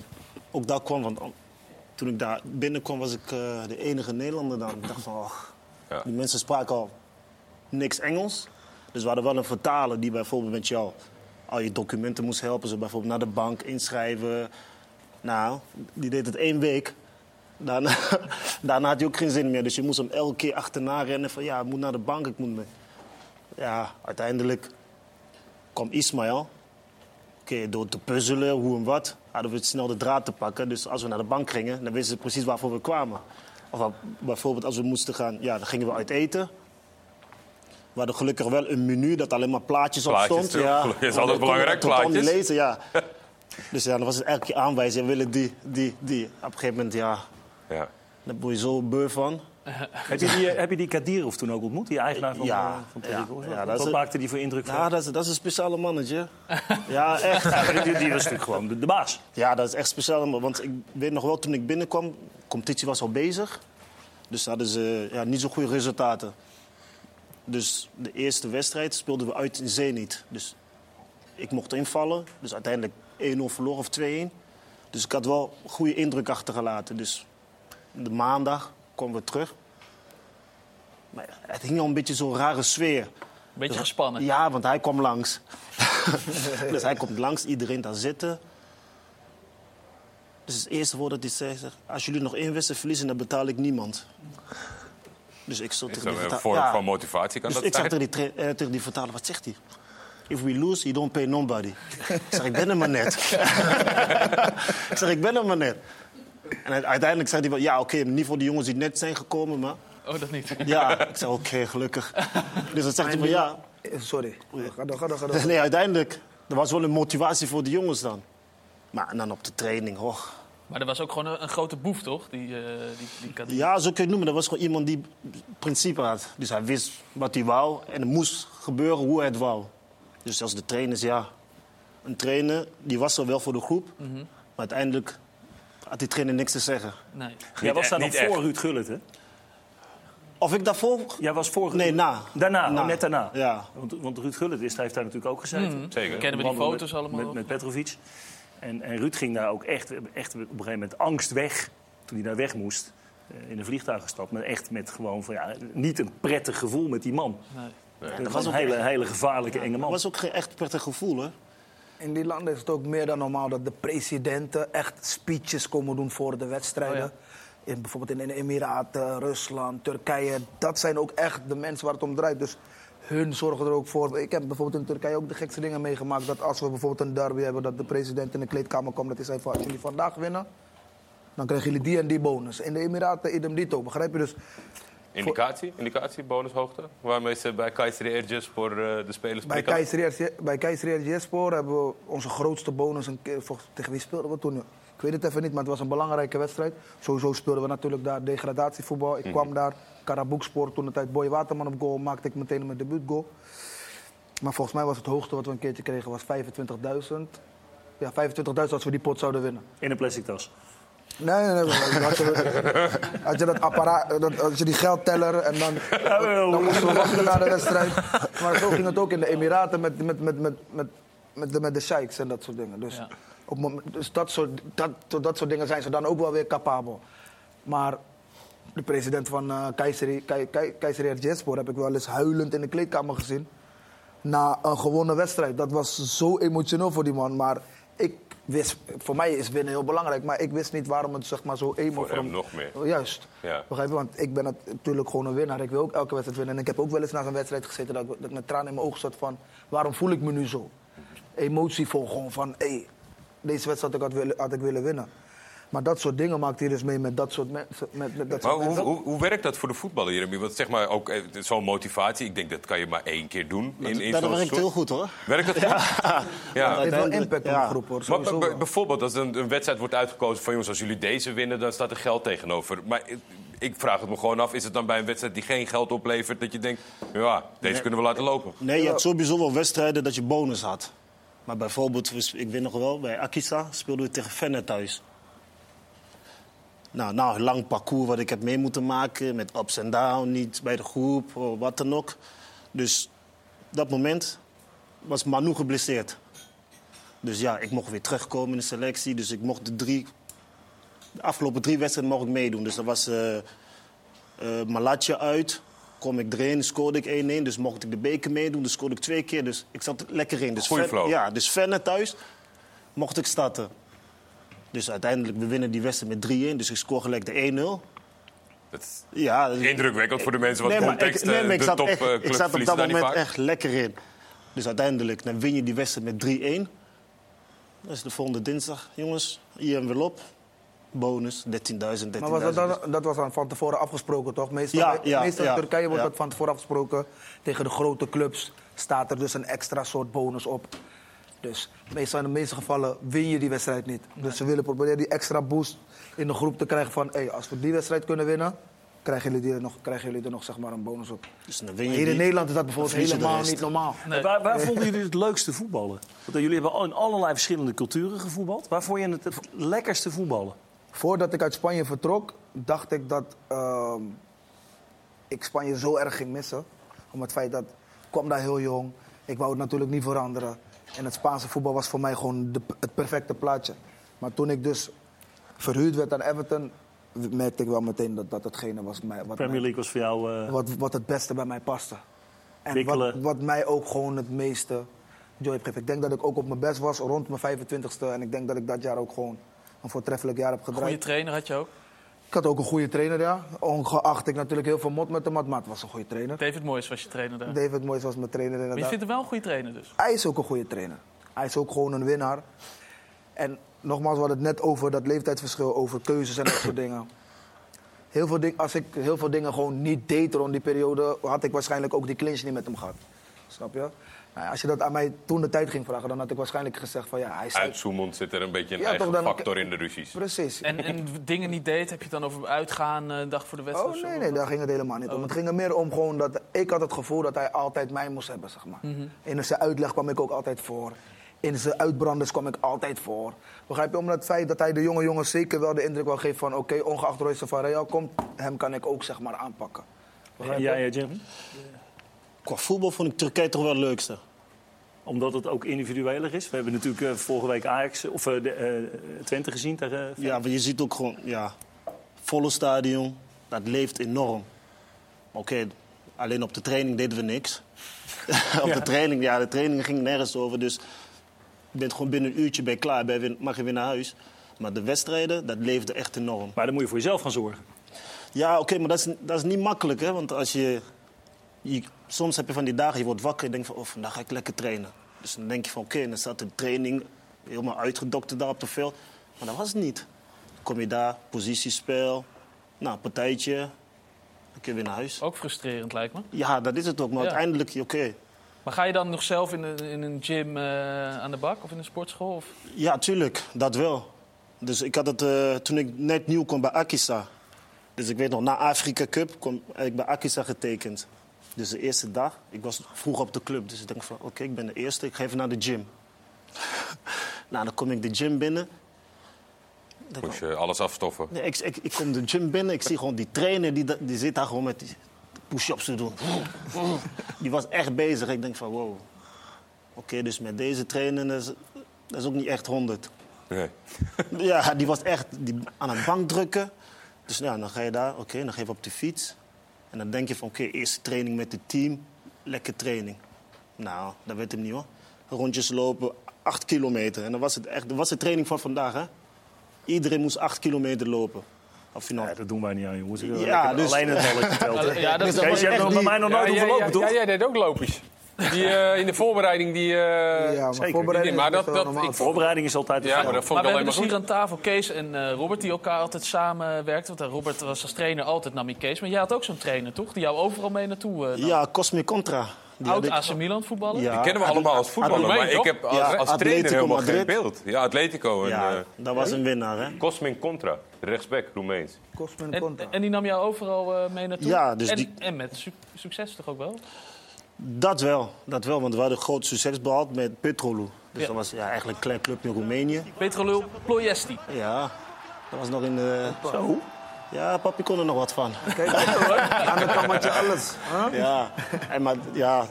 ook daar kwam. Want toen ik daar binnenkwam was ik eh, de enige Nederlander dan. Ik dacht van, ach, Ja. die mensen spraken al niks Engels. Dus we hadden wel een vertaler die bijvoorbeeld met jou al je documenten moest helpen. Zo bijvoorbeeld naar de bank inschrijven. Nou, die deed het één week. Daarna, daarna had hij ook geen zin meer. Dus je moest hem elke keer achterna rennen van, ja, ik moet naar de bank, ik moet mee. Ja, uiteindelijk kwam Ismaël. Oké, door te puzzelen, hoe en wat, hadden we het snel de draad te pakken. Dus als we naar de bank gingen, dan wisten ze precies waarvoor we kwamen. Of bijvoorbeeld als we moesten gaan, ja, dan gingen we uit eten. We hadden gelukkig wel een menu dat alleen maar plaatjes, op Plaatjes, stond. toch? Gelukkig is altijd belangrijk, totaal niet plaatjes. lezen, ja. Dus ja, dan was het elke keer aanwijzen. We willen die, die, die. Op een gegeven moment, ja, Ja. daar word je zo beu van. Heb je die, heb je die Kadirov toen ook ontmoet, die eigenaar van, Ja, eh, van ja, ja, Wat een- maakte die voor indruk? Ja, dat is, dat is een speciale mannetje. Ja, echt. Ja, die, die was natuurlijk gewoon de, de baas. Ja, dat is echt speciaal. Want ik weet nog wel, toen ik binnenkwam, competitie was al bezig. Dus hadden ze ja, niet zo goede resultaten. Dus de eerste wedstrijd speelden we uit in Zenit. Dus ik mocht invallen. Dus uiteindelijk 1-0 verloren of 2-1. Dus ik had wel goede indruk achtergelaten. Dus de maandag kwamen we terug. Maar het hing al een beetje zo'n rare sfeer. Beetje gespannen. Ja, want hij kwam langs. dus hij komt langs, iedereen daar zitten. Dus het eerste woord dat hij zei, zegt, als jullie nog één wedstrijd verliezen, dan betaal ik niemand. Dus ik stond Is tegen die een vertaler- van motivatie? Kan dus dat ik zeg zijn? tegen die, eh, tegen die vertaler, wat zegt hij? If we lose, you don't pay nobody. ik zeg, ik ben er maar net. ik zeg, ik ben er maar net. En uite- uiteindelijk zei hij, wel, ja, oké, niet voor de jongens die net zijn gekomen, maar... Oh, dat niet. Ja, ik zeg, oké, gelukkig. Dus dan zegt hij van, ja... Sorry. Ga door, ga door, ga door. Nee, uiteindelijk, er was wel een motivatie voor de jongens dan. Maar en dan op de training, hoor. Maar er was ook gewoon een, een grote boef, toch? Die, eh die, die. Ja, zo kun je het noemen. Dat was gewoon iemand die principe had. Dus hij wist wat hij wou en het moest gebeuren hoe hij het wou. Dus als de trainers, ja... Een trainer, die was er wel voor de groep. Mhm. Maar uiteindelijk had die trainer niks te zeggen. Nee. Jij was daar nog voor Ruud Gullit, hè? Of ik daarvoor... Jij was voor... Nee, na. Daarna, Na. oh, net daarna. Ja. Want, want Ruud Gullit is, heeft daar natuurlijk ook gezeten. Mhm. Zeker. Kennen we die foto's met, allemaal Met, met Petrovic. En, en Ruud ging daar ook echt, echt op een gegeven moment angst weg. Toen hij daar weg moest. eh, In een vliegtuig gestapt. Maar echt met gewoon van, ja, niet een prettig gevoel met die man. Nee. Dat was een hele, hele gevaarlijke, enge man. Dat was ook geen echt prettig gevoel, hè? In die landen is het ook meer dan normaal dat de presidenten echt speeches komen doen voor de wedstrijden. Oh in, bijvoorbeeld in de Emiraten, Rusland, Turkije. Dat zijn ook echt de mensen waar het om draait. Dus hun zorgen er ook voor. Ik heb bijvoorbeeld in Turkije ook de gekste dingen meegemaakt. Dat als we bijvoorbeeld een derby hebben, dat de president in de kleedkamer komt. Dat hij zei van als jullie vandaag winnen, dan krijgen jullie die en die bonus. In de Emiraten idem dito, begrijp je? Dus Indicatie? Indicatie, bonushoogte? Waarmee ze bij Kayseri Erciyesspor eh de spelers Bij bij Keizer Erciyesspor hebben we onze grootste bonus een keer... Volgens, tegen wie speelden we toen? Ik weet het even niet, maar het was een belangrijke wedstrijd. Sowieso speelden we natuurlijk daar degradatievoetbal. Ik Mhm. kwam daar, Karaboekspor, toen de tijd Boy Waterman op goal. Maakte ik meteen mijn debuutgoal. Maar volgens mij was het hoogste wat we een keertje kregen was 25.000. Ja, 25.000 als we die pot zouden winnen. In een plastic tas. Nee, nee, nee. Had je, had je dat apparaat, dat, had je die geldteller en dan, dan moesten we wachten naar de wedstrijd. Maar zo ging het ook in de Emiraten met, met, met, met, met, met, de, met de sheiks en dat soort dingen. Dus, op, moment- dus dat, soort, dat, dat soort dingen zijn ze dan ook wel weer capabel. Maar de president van eh Kayseri, Kei- Kei- Kayseri Erciyesspor heb ik wel eens huilend in de kleedkamer gezien. Na een gewonnen wedstrijd. Dat was zo emotioneel voor die man. Maar ik wist, voor mij is winnen heel belangrijk. Maar ik wist niet waarom het zeg maar, zo emo Voor hem nog meer. Juist. Ja. Begrijp je? Want ik ben nat- natuurlijk gewoon een winnaar. Ik wil ook elke wedstrijd winnen. En ik heb ook wel eens na zo'n wedstrijd gezeten dat ik, dat ik met tranen in mijn ogen zat van... waarom voel ik me nu zo? Emotievol gewoon van, hé, hey, deze wedstrijd had ik, had, willen, had ik willen winnen. Maar dat soort dingen maakt hij dus mee met dat soort mensen. Met, met dat Maar soort hoe, mensen. hoe, hoe werkt dat voor de voetballer, Jeremy? Want zeg maar ook eh, zo'n motivatie, ik denk dat kan je maar één keer doen. In, in dat zo'n werkt soort- heel goed, hoor. Werkt dat goed? Ja. Ja. Het heeft wel impact op de groep hoor. Maar Sowieso bijvoorbeeld als een, een wedstrijd wordt uitgekozen van jongens, als jullie deze winnen, dan staat er geld tegenover. Maar ik- vraag het me gewoon af, is het dan bij een wedstrijd die geen geld oplevert, dat je denkt, ja, deze Nee. kunnen we laten lopen? Nee, je had sowieso wel wedstrijden dat je bonus had. Maar bijvoorbeeld, ik weet nog wel, bij Akisa speelden we tegen Feyenoord thuis. Nou, nou, lang parcours wat ik heb mee moeten maken met ups en downs, niet bij de groep, of wat dan ook. Dus dat moment was Manu geblesseerd. Dus ja, ik mocht weer terugkomen in de selectie. Dus ik mocht de drie, de afgelopen drie wedstrijden mocht ik meedoen. Dus dat was eh eh Malatje uit, kom ik erin, scoorde ik 1-1. Dus mocht ik de beker meedoen, dus scoorde ik twee keer. Dus ik zat er lekker in. Dus Goeie flow. Ja, dus Feyenoord thuis mocht ik starten. Dus uiteindelijk, we winnen die wedstrijd met 3-1. Dus ik scoor gelijk de 1-0. Dat is Ja, indrukwekkend voor de mensen wat nee, context. ik, nee, maar ik de zat, top echt, eh, ik zat op dat moment echt lekker in. Dus uiteindelijk, dan win je die wedstrijd met 3-1. Dat is de volgende dinsdag, jongens. Hier envelop. Bonus, 13.000, 13.000. Maar was dat, dan, dat was dan van tevoren afgesproken, toch? Meestal, Ja, ja, meestal in ja, Turkije wordt dat van tevoren afgesproken. Tegen de grote clubs staat er dus een extra soort bonus op. Dus meestal in de meeste gevallen win je die wedstrijd niet. Dus ze willen proberen die extra boost in de groep te krijgen van... Hey, als we die wedstrijd kunnen winnen, krijgen jullie er nog, krijgen jullie er nog zeg maar, een bonus op. Dus dan win je hier in die, Nederland is dat bijvoorbeeld helemaal niet normaal. Waar, waar vonden jullie het leukste voetballen? Want jullie hebben in allerlei verschillende culturen gevoetbald. Waar vond je het het lekkerste voetballen? Voordat ik uit Spanje vertrok, dacht ik dat ehm, ik Spanje zo erg ging missen. Om het feit dat ik kwam daar heel jong. Ik wou het natuurlijk niet veranderen. En het Spaanse voetbal was voor mij gewoon de, het perfecte plaatje. Maar toen ik dus verhuurd werd aan Everton, merkte ik wel meteen dat dat hetgene was mij, wat, Premier mij- League was voor jou... eh, wat, wat het beste bij mij paste. En wat, wat mij ook gewoon het meeste joy heeft gegeven. Ik denk dat ik ook op mijn best was rond mijn 25ste. En ik denk dat ik dat jaar ook gewoon een voortreffelijk jaar heb gedraaid. Goede trainer had je ook. Ik had ook een goede trainer, ja. Ongeacht ik natuurlijk heel veel mot met hem had, maar het was een goede trainer. David Moyes was je trainer daar. David Moyes was mijn trainer Maar je inderdaad. vindt hem wel een goede trainer dus? Hij is ook een goede trainer. Hij is ook gewoon een winnaar. En nogmaals, we hadden het net over dat leeftijdsverschil, over keuzes en dat soort dingen. Heel veel ding, als ik heel veel dingen gewoon niet deed rond die periode, had ik waarschijnlijk ook die clinch niet met hem gehad. Snap je? Nou ja, als je dat aan mij toen de tijd ging vragen, dan had ik waarschijnlijk gezegd van ja, hij is... Uitzoemend zit er een beetje een Ja, eigen toch, dan- factor in de ruzies. Precies. En, en dingen niet deed, heb je het dan over uitgaan, eh, dag voor de wedstrijd? Oh zo? nee, nee, daar ging het helemaal niet om. Het ging er meer om gewoon dat ik had het gevoel dat hij altijd mij moest hebben, zeg maar. Mhm. In zijn uitleg kwam ik ook altijd voor. In zijn uitbranders kwam ik altijd voor. Begrijp je? Omdat het feit dat hij de jonge jongens zeker wel de indruk wil geven van... oké, ongeacht Royce van Real komt, hem kan ik ook zeg maar aanpakken. Begrijp En je? jij, eh, Jeremy? Qua voetbal vond ik Turkije toch wel het leukste. Omdat het ook individueler is. We hebben natuurlijk eh, vorige week Ajax of eh, de, eh, Twente gezien tegen. Ja, maar je ziet ook gewoon, ja, volle stadion, dat leeft enorm. Oké, alleen op de training deden we niks. op de training, ja, de training ging nergens over. Dus je bent gewoon binnen een uurtje bij klaar, ben mag je weer naar huis. Maar de wedstrijden, dat leefde echt enorm. Maar dan moet je voor jezelf gaan zorgen. Ja, oké, maar dat is, dat is niet makkelijk, hè. Want als je, je... Soms heb je van die dagen, je wordt wakker en je denkt van... Oh, vandaag ga ik lekker trainen. Dus dan denk je van, oké, dan staat de training helemaal uitgedokterd daar op het veld. Maar dat was het niet. Dan kom je daar, positiespel, nou, partijtje, dan kun je weer naar huis. Ook frustrerend lijkt me. Ja, dat is het ook, maar Ja. uiteindelijk, oké. Maar ga je dan nog zelf in een, in een gym eh, aan de bak of in een sportschool? Of? Ja, tuurlijk, dat wel. Dus ik had het eh, toen ik net nieuw kwam bij Akisa. Dus ik weet nog, na Afrika Cup kwam ik bij Akisa getekend. Dus de eerste dag, ik was vroeg op de club. Dus ik denk van, oké, ik ben de eerste, ik ga even naar de gym. nou, dan kom ik de gym binnen. Moest je alles afstoffen. Nee, ik, ik, ik kom de gym binnen, ik zie gewoon die trainer, die, die zit daar gewoon met die push-ups te doen. Die was echt bezig. Ik denk van, wow. Oké, dus met deze trainer, dat is, dat is ook niet echt 100. Nee. Ja, die was echt die, aan het bank drukken. Dus ja, dan ga je daar, oké, dan ga je op de fiets. En dan denk je van, oké, eerste training met het team. Lekker training. Nou, dat werd hem niet hoor. Rondjes lopen, acht kilometer. En dat was het echt, dat was de training van vandaag, hè. Iedereen moest acht kilometer lopen. Of nou... dat doen wij niet aan, jongens. Ja, dus... Alleen het balletje telt. Ja, dat is Kees, je hebt nog bij mij nog nooit ja, hoeven ja, lopen, ja, toch? Ja, jij deed ook loopjes. Die, eh, in de voorbereiding, die... eh, Ja, maar Zeker. voorbereiding maar is dat, dat, ik, Voorbereiding is altijd ja, maar dat vond Maar ik we alleen hebben dus goed. hier aan tafel Kees en eh, Robert die elkaar altijd samenwerkten. Want Robert was als trainer altijd nam je Kees. Maar jij had ook zo'n trainer, toch? Die jou overal mee naartoe nam. Ja, Cosmic Contra. Die Oud ik- AC Milan voetballer? Ja. Die kennen we allemaal als voetballer, maar ik heb als, Ja, als trainer helemaal geen Madrid. beeld. Ja, Atletico. En, Ja, eh, dat was een winnaar, hè. Cosmin Contra, rechtsback, Roemeens. Cosmin En, Contra. en die nam jou overal eh, mee naartoe? Ja, dus en, die- en met su- succes toch ook wel? Dat wel, dat wel, want we hadden groot succes behaald met Petrolu. Dus Ja. dat was ja, eigenlijk een klein club in Roemenië. Petrolul Ploiesti. Ja, dat was nog in de... Zo? Ja, papi kon er nog wat van. Kijk, aan de kamertje alles. huh? Ja, en maar, ja,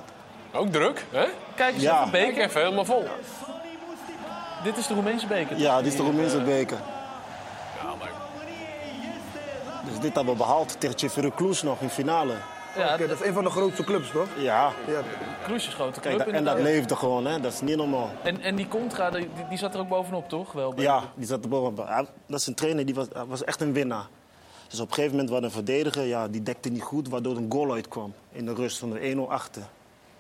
Ook druk, hè? Kijk eens Ja. even, Kijk beker. even, helemaal vol. Dit is de Roemeense beker. ja, dit is de Roemeense beker. Dus dit hebben we behaald tegen Cluj nog in finale. Ja, dat is een van de grootste clubs, toch? Ja, Ja, is grote club kijk, dat- en dat leefde gewoon, hè. Dat is niet normaal. En, en die contra, die, die zat er ook bovenop, toch? Wel, Ja, die zat er bovenop. Hij- Dat is een trainer, die was, was echt een winnaar. Dus op een gegeven moment was een verdediger, ja, die dekte niet goed, waardoor een goal uitkwam in de rust van de 1-0 achter.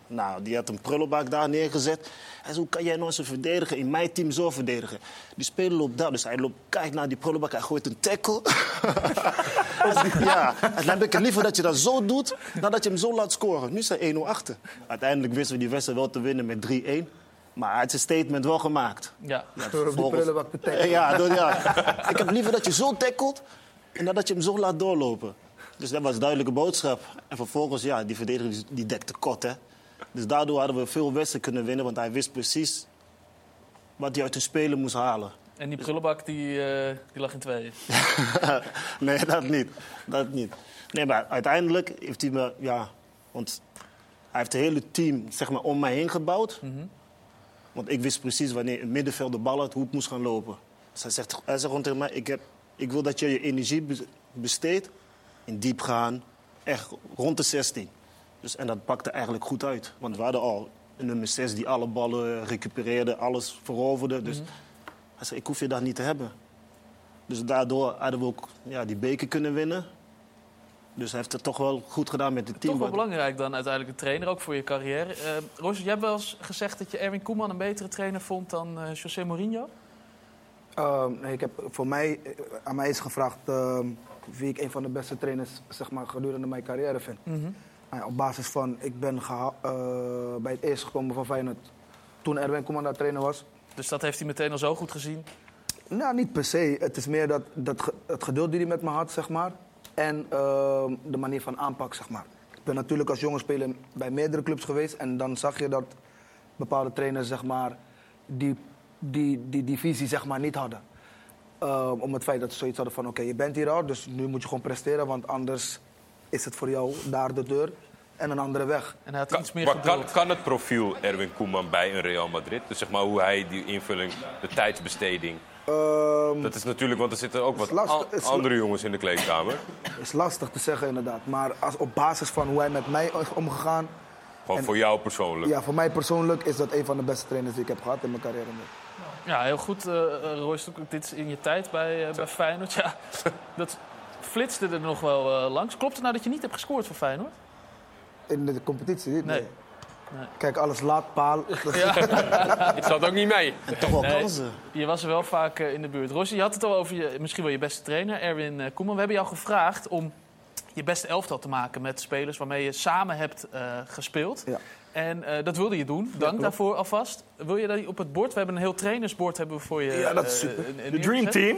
Nou, die had een prullenbak daar neergezet. Hij zei, hoe kan jij nou als een verdediger in mijn team zo verdedigen? Die speler loopt daar, dus hij loopt, kijkt naar die prullenbak, hij gooit een tackle. ja, en dan heb ik het liever dat je dat zo doet, dan dat je hem zo laat scoren. Nu zijn 1-0 achter. Uiteindelijk wisten we die wedstrijd wel te winnen met 3-1. Maar hij heeft zijn statement wel gemaakt. Ja. door op die prullenbak te tackelen. Ja, door, ja. ik heb liever dat je zo tackelt en dan dat je hem zo laat doorlopen. Dus dat was een duidelijke boodschap. En vervolgens, ja, die verdediger die, die dekte kot, hè. Dus daardoor hadden we veel wedstrijden kunnen winnen, want hij wist precies wat hij uit de spelen moest halen. En die prullenbak die, eh, die lag in tweeën. nee, dat niet. Dat niet. Nee, maar uiteindelijk heeft hij me, ja, want hij heeft het hele team zeg maar, om mij heen gebouwd. Want ik wist precies wanneer een middenveld de bal had, hoe het moest gaan lopen. Dus hij zegt, hij zegt gewoon tegen mij, ik, heb, ik wil dat je je energie be- besteedt in diep gaan, echt rond de 16. Dus, en dat pakte eigenlijk goed uit. Want we hadden al een nummer 6 die alle ballen recupereerde, alles veroverde. Dus hij zei, ik hoef je dat niet te hebben. Dus daardoor hadden we ook ja, die beker kunnen winnen. Dus hij heeft het toch wel goed gedaan met het team. Toch wel belangrijk dan uiteindelijk een trainer, ook voor je carrière. Eh Roos, jij hebt wel eens gezegd dat je Erwin Koeman een betere trainer vond dan eh, José Mourinho. Ehm, nee, ik heb, voor mij, eh, aan mij is gevraagd ehm, wie ik een van de beste trainers zeg maar, gedurende mijn carrière vind. Mhm. Nou ja, op basis van, ik ben eh, bij het eerste gekomen van Feyenoord toen Erwin Koeman daar trainer was. Dus dat heeft hij meteen al zo goed gezien. Nou, niet per se. Het is meer dat, dat het geduld die hij met me had, zeg maar. En ehm, de manier van aanpak, zeg maar. Ik ben natuurlijk als jonge speler bij meerdere clubs geweest. En dan zag je dat bepaalde trainers, zeg maar, die, die, die, die visie, zeg maar, niet hadden. Ehm, om het feit dat ze zoiets hadden van, oké, je bent hier al, dus nu moet je gewoon presteren. Want anders is het voor jou daar de deur en een andere weg. En hij had Kan, iets meer maar kan, kan het profiel Erwin Koeman bij een Real Madrid? Dus zeg maar hoe hij die invulling, de tijdsbesteding... Ehm, Dat is natuurlijk, want er zitten ook wat lastig- andere jongens in de kleedkamer. is lastig te zeggen, inderdaad. Maar als, op basis van hoe hij met mij is omgegaan... Gewoon En- voor jou persoonlijk. Ja, voor mij persoonlijk is dat een van de beste trainers die ik heb gehad in mijn carrière. Ja, heel goed, eh eh, Royce. Dit is in je tijd bij, eh, bij Feyenoord. Ja, dat flitste er nog wel eh, langs. Klopt het nou dat je niet hebt gescoord voor Feyenoord? In de competitie nee. Nee. Kijk, alles laat, paal. Ja. Ik zat ook niet mee. Toch wel Nee, kansen. Je was er wel vaak eh, in de buurt. Rossi, je had het al over je, misschien wel je beste trainer, Erwin eh, Koeman. We hebben jou gevraagd om je beste elftal te maken met spelers waarmee je samen hebt eh, gespeeld. Ja. En eh, dat wilde je doen. Dank daarvoor alvast. Wil je dat op het bord? We hebben een heel trainersbord hebben we voor je. Ja, dat is eh, super. De Dream. Team.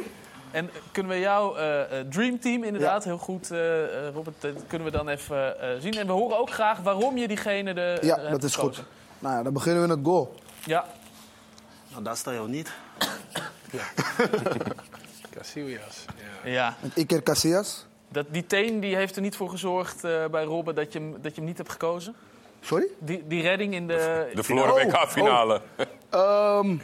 En kunnen we jouw eh, eh, Dream Team inderdaad heel goed, eh, eh, Robert, dat kunnen we dan even eh, zien. En we horen ook graag waarom je diegene de, Ja, hebt dat is gekozen. goed. Nou ja, dan beginnen we met goal. Ja, Nou, daar sta je ook niet. Casillas. Ja. ja. Iker Casillas. Dat, die teen die heeft er niet voor gezorgd eh, bij Robben dat je, hem, dat je hem niet hebt gekozen? Sorry? Die, die redding in de... De verloren Oh, WK-finale. Ehm,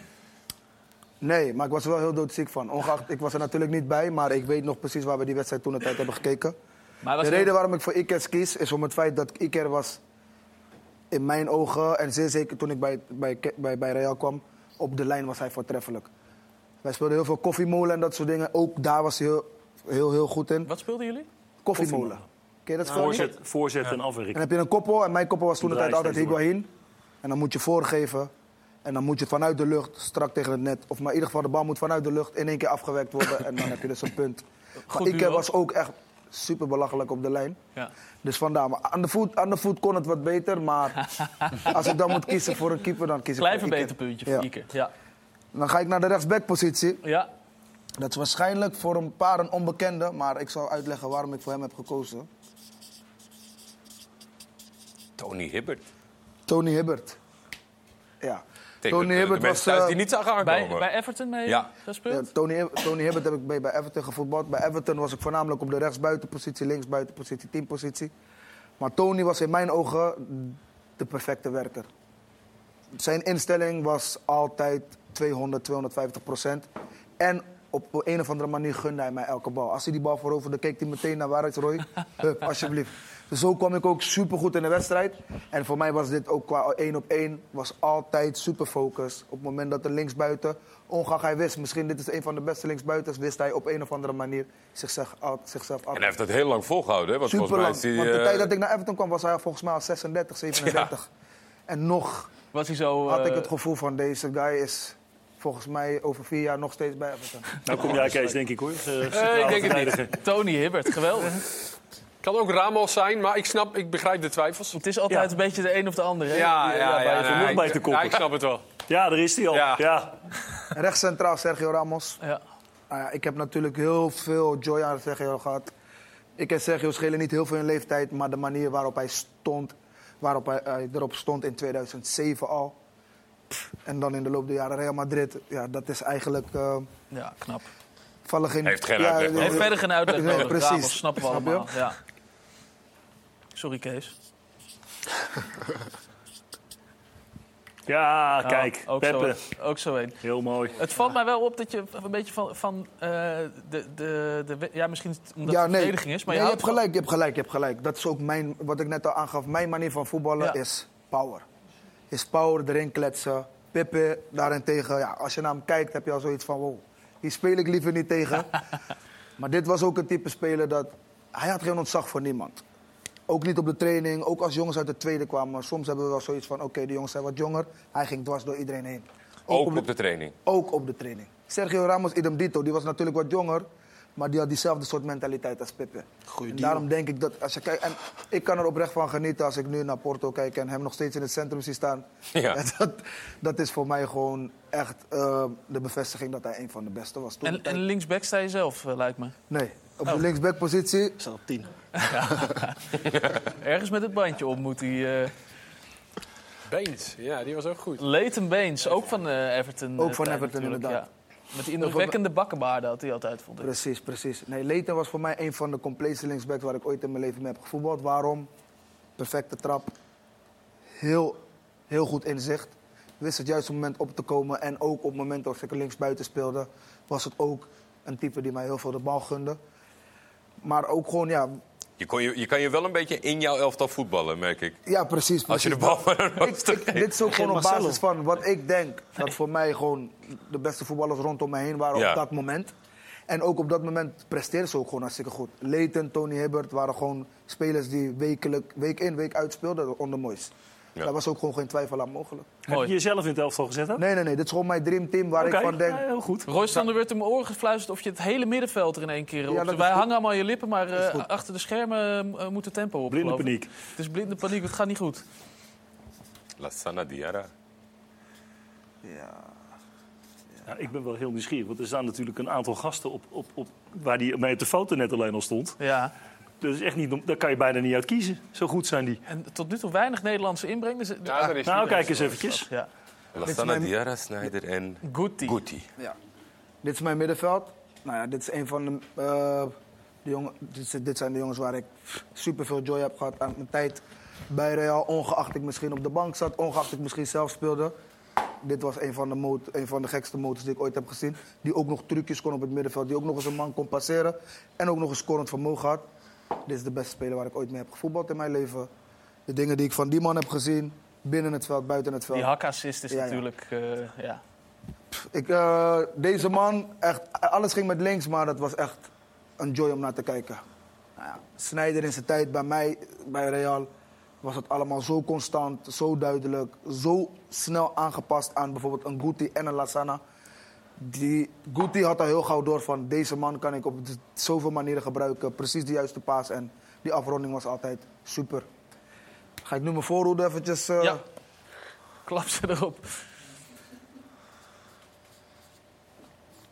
nee, maar ik was er wel heel doodziek van. Ongeacht, ik was er natuurlijk niet bij, maar ik weet nog precies waar we die wedstrijd toen de tijd hebben gekeken. Maar De heel- reden waarom ik voor Iker kies, is om het feit dat Iker was in mijn ogen, en zeer zeker toen ik bij, bij, bij, bij Real kwam, op de lijn was hij voortreffelijk. Wij speelden heel veel koffiemolen en dat soort dingen. Ook daar was hij heel, heel, heel goed in. Wat speelden jullie? Koffiemolen. Ken je dat? Voorzet, voorzet en En afwerking. dan heb je een koppel, en mijn koppel was toen de tijd altijd. Higuain. En dan moet je voorgeven. En dan moet je het vanuit de lucht, strak tegen het net. Of maar in ieder geval, de bal moet vanuit de lucht in één keer afgewerkt worden. en dan heb je dus een punt. Maar Goed Iker duo. was ook echt super belachelijk op de lijn. Ja. Dus vandaar. Maar aan de, voet, aan de voet kon het wat beter. Maar als ik dan moet kiezen voor een keeper, dan kies ik voor Iker. verbeterpuntje voor Ja. Iker. Ja. Dan ga ik naar de rechtsbackpositie. ja. Dat is waarschijnlijk voor een paar een onbekende. Maar ik zal uitleggen waarom ik voor hem heb gekozen. Tony Hibbert. Tony Hibbert. Ja. Ik denk Tony Hibbert de was... thuis eh, die niet Bij, aankomen. bij Everton mee Ja. gespeeld? Ja, Tony, Tony Hibbert heb ik bij, bij Everton gevoetbald. Bij Everton was ik voornamelijk op de rechtsbuitenpositie, linksbuitenpositie, teampositie. Maar Tony was in mijn ogen de perfecte werker. Zijn instelling was altijd 200, 250 procent. En op een of andere manier gunde hij mij elke bal. Als hij die bal voorover, keek hij meteen naar waar is Roy? Hup, alsjeblieft. Dus zo kwam ik ook supergoed in de wedstrijd. En voor mij was dit ook qua één op één, was altijd super focus. Op het moment dat de linksbuiten, ongeacht hij wist, misschien dit is een van de beste linksbuiters, wist hij op een of andere manier zichzelf, zichzelf En af. hij heeft dat heel lang volgehouden. Hè? Want Super volgens lang. mij is hij... Want de eh, tijd dat ik naar Everton kwam, was hij volgens mij al 36, 37. En nog Was hij zo... had ik eh, het gevoel van deze guy is volgens mij over vier jaar nog steeds bij Everton. Nou kom jij Kees, denk ik hoor. Eh, ik denk het niet. Tony Hibbert, geweldig. Kan ook Ramos zijn, maar ik snap, ik begrijp de twijfels. Het is altijd een beetje de een of de ander. Hè? Ja, ja, ja. bij nee, ik- bij te koppen. ja, ik snap het wel. Ja, daar is hij al. Ja. Ja. Rechts centraal Sergio Ramos. Ja. Nou ja, ik heb natuurlijk heel veel joy aan Sergio gehad. Ik en Sergio schelen niet heel veel in leeftijd, maar de manier waarop hij stond, waarop hij, hij erop stond in 2007 al. Pff, En dan in de loop der jaren Real Madrid. Ja, dat is eigenlijk. eh ja, knap. vallen geen. Heeft geen ja, uitleg nodig. Heeft verder geen uitleg Nee, nodig. precies. Ramos, snappen we Snap je? allemaal. Ja. Sorry, Kees. ja, Ja, kijk. ook Peppe. Zo, ook zo een. Heel mooi. Het valt mij wel op dat je een beetje van, van eh, de, de, de... Ja, misschien omdat ja, het nee. verdediging is, maar nee, je, hebt gelijk, je hebt gelijk, je hebt gelijk. Dat is ook mijn, wat ik net al aangaf. Mijn manier van voetballen Ja. is power. Is power, erin kletsen. Pippe, daarentegen, ja, als je naar hem kijkt, heb je al zoiets van, wow. die speel ik liever niet tegen. maar dit was ook een type speler dat... Hij had geen ontzag voor niemand. Ook niet op de training, ook als jongens uit de tweede kwamen. Soms hebben we wel zoiets van, oké, de jongens zijn wat jonger. Hij ging dwars door iedereen heen. Ook op de training. Ook op de training. Sergio Ramos, idem dito, die was natuurlijk wat jonger. Maar die had diezelfde soort mentaliteit als Pepe. en deal. daarom denk ik dat als je kijkt... En ik kan er oprecht van genieten als ik nu naar Porto kijk... en hem nog steeds in het centrum zie staan. Ja. Dat, dat is voor mij gewoon echt eh, de bevestiging dat hij een van de beste was. Toen En, en linksback sta je zelf, eh, lijkt me. Nee, op Oh. de linksbackpositie... staat op 10. Ergens met het bandje op moet hij... eh Baines, ja, die was ook goed. Leighton Baines, ook van eh, Everton. Ook eh, van Everton, inderdaad. ja. Met die indrukwekkende bakkenbaarden had hij altijd, vond ik. Precies, precies. Nee, Leighton was voor mij een van de compleetste linksbacks waar ik ooit in mijn leven mee heb gevoetbald. Waarom? Perfecte trap. Heel, heel goed inzicht. Wist het juiste moment op te komen. En ook op het moment dat ik linksbuiten speelde, was het ook een type die mij heel veel de bal gunde. Maar ook gewoon, ja, Je, kon je, je kan je wel een beetje in jouw elftal voetballen, merk ik. ja precies. Als je de bal maar een Ik- rooster ik- geeft. Dit is ook gewoon op basis van wat ik denk. Dat voor mij gewoon de beste voetballers rondom me heen waren Ja. op dat moment. En ook op dat moment presteerden ze ook gewoon hartstikke goed. Leighton, Tony Hibbert waren gewoon spelers die wekelijk, week in, week uit speelden onder Moyes. Ja. Daar was ook gewoon geen twijfel aan mogelijk. Heb je jezelf in het elftal gezet? Nee, nee, nee. Dit is gewoon mijn dreamteam waar Oké, ik van denk... ja, heel goed. Roystander werd in mijn oren gefluisterd of je het hele middenveld er in één keer op. Wij goed. hangen allemaal je lippen, maar eh, achter de schermen eh, moet het tempo op. Blinde paniek. Het is blinde paniek, het gaat niet goed. Lassana Diarra. Ja, ik ben wel heel nieuwsgierig, want er staan natuurlijk een aantal gasten op, op, op waar die mee op de foto net alleen al stond. Ja. Dat is echt niet, daar kan je bijna niet uit kiezen. Zo goed zijn die. En tot nu toe weinig Nederlandse inbreng. Dus, Ja, dat is Nou, kijk eens eventjes. ja. Lassana Diarra, Snyder en Guti. Guti. Ja. Dit is mijn middenveld. Nou ja, dit is een van de, eh, de jongen, dit, zijn de jongens waar ik super veel joy heb gehad aan mijn tijd bij Real. Ongeacht ik misschien op de bank zat, ongeacht ik misschien zelf speelde. Dit was een van, de mot- een van de gekste motors die ik ooit heb gezien. Die ook nog trucjes kon op het middenveld. Die ook nog eens een man kon passeren. En ook nog een scorend vermogen had. Dit is de beste speler waar ik ooit mee heb gevoetbald in mijn leven. De dingen die ik van die man heb gezien. Binnen het veld, buiten het veld. Die hakassist is Ja, ja. natuurlijk... eh, ja. Ik, eh, deze man, echt, alles ging met links, maar dat was echt een joy om naar te kijken. Nou ja, Sneijder in zijn tijd bij mij, bij Real, was het allemaal zo constant, zo duidelijk, zo snel aangepast aan bijvoorbeeld een Guti en een Lassana. Die, Guti had al heel gauw door van deze man kan ik op zoveel manieren gebruiken, precies de juiste paas en die afronding was altijd super. Ga ik nu mijn voorhoede eventjes... eh, Ja. Klap ze erop.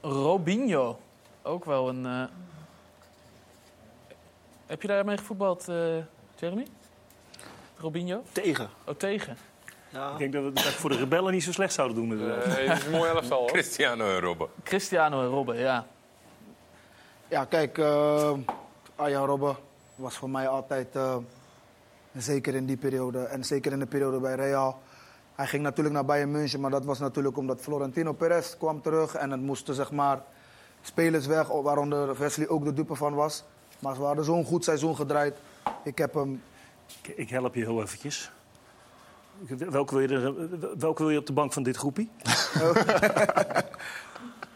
Robinho. Ook wel een... eh, Heb je daarmee gevoetbald, eh, Jeremy? Robinho? Tegen. Oh, tegen. Ja. Ik denk dat we het voor de rebellen niet zo slecht zouden doen. inderdaad. Nee, dat is een mooi elftal, hoor. Cristiano en Robben. Cristiano en Robben, ja. Ja, kijk, eh Arjan Robben was voor mij altijd, eh, zeker in die periode en zeker in de periode bij Real. Hij ging natuurlijk naar Bayern München, maar dat was natuurlijk omdat Florentino Perez kwam terug. En het moesten zeg maar spelers weg, waaronder Wesley ook de dupe van was. Maar ze hadden zo'n goed seizoen gedraaid. Ik heb hem... Ik, ik help je heel eventjes. Welke wil, je welke wil je op de bank van dit groepie?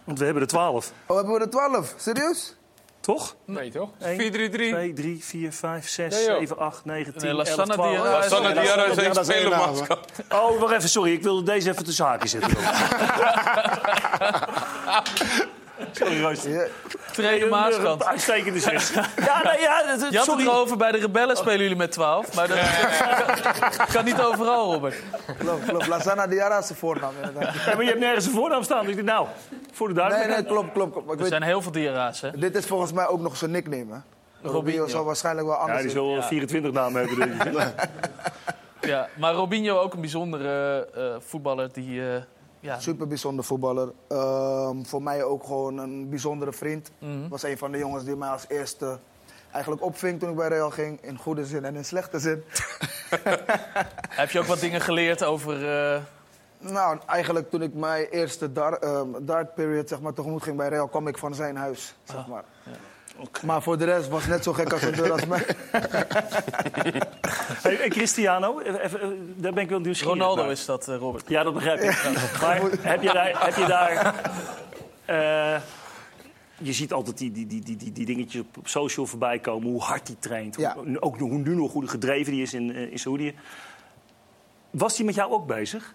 Want we hebben er twaalf. Oh, hebben we er 12? Serieus? Toch? Nee, toch? 4-3-3. 2, 3, 4, 5, 6, Nee, joh. 7, 8, 9, 10, Nee, 11, Lassana 12. Diarra Oh, is- Lassana Diarra is Lassana spelermasker. naam. Oh, wacht even, sorry. Ik wilde deze even tussen haakjes zetten. sorry, Roos. Ja, Tweede Maaskant. Uitstekende zes. Ja, nee, ja, dat- dat- Je had het sorry. erover, bij de rebellen spelen jullie met 12. Maar dat kan niet overal, Robert. klopt, klopt. Lassana Diarra is zijn voornaam. inderdaad. Ja, maar je hebt nergens een voornaam staan. Ik denk, nou, voor de Nee, duidelijkheid. nee, klopt, klopt. klopt. Maar ik Er weet, zijn heel veel diara's, hè? dit is volgens mij ook nog zijn nickname, hè? Robinho zal waarschijnlijk wel Ja, anders die zijn. zal wel 24 namen hebben. denk ik. Ja, maar Robinho ook een bijzondere eh, voetballer die... eh, ja, Super bijzonder voetballer. Ehm, voor mij ook gewoon een bijzondere vriend. Mhm. Was een van de jongens die mij als eerste eigenlijk opving toen ik bij Real ging. In goede zin en in slechte zin. Heb je ook wat dingen geleerd over... eh, nou, eigenlijk toen ik mijn eerste dar, ehm, dark period zeg maar, tegemoet ging bij Real, kwam ik van zijn huis. Zeg Ah, maar. Maar voor de rest was het net zo gek als een deur als mij. Hey, en Cristiano, even, eh, daar ben ik wel nieuwsgierig Ronaldo naar. is dat, eh, Robert. Ja, dat begrijp ik. Maar heb je daar... Heb je daar eh, je ziet altijd die, die, die, die, die, dingetjes op, op social voorbij komen. Hoe hard hij traint. Ja. Hoe, ook hoe nu nog hoe gedreven hij is in, in Saoedië. Was hij met jou ook bezig?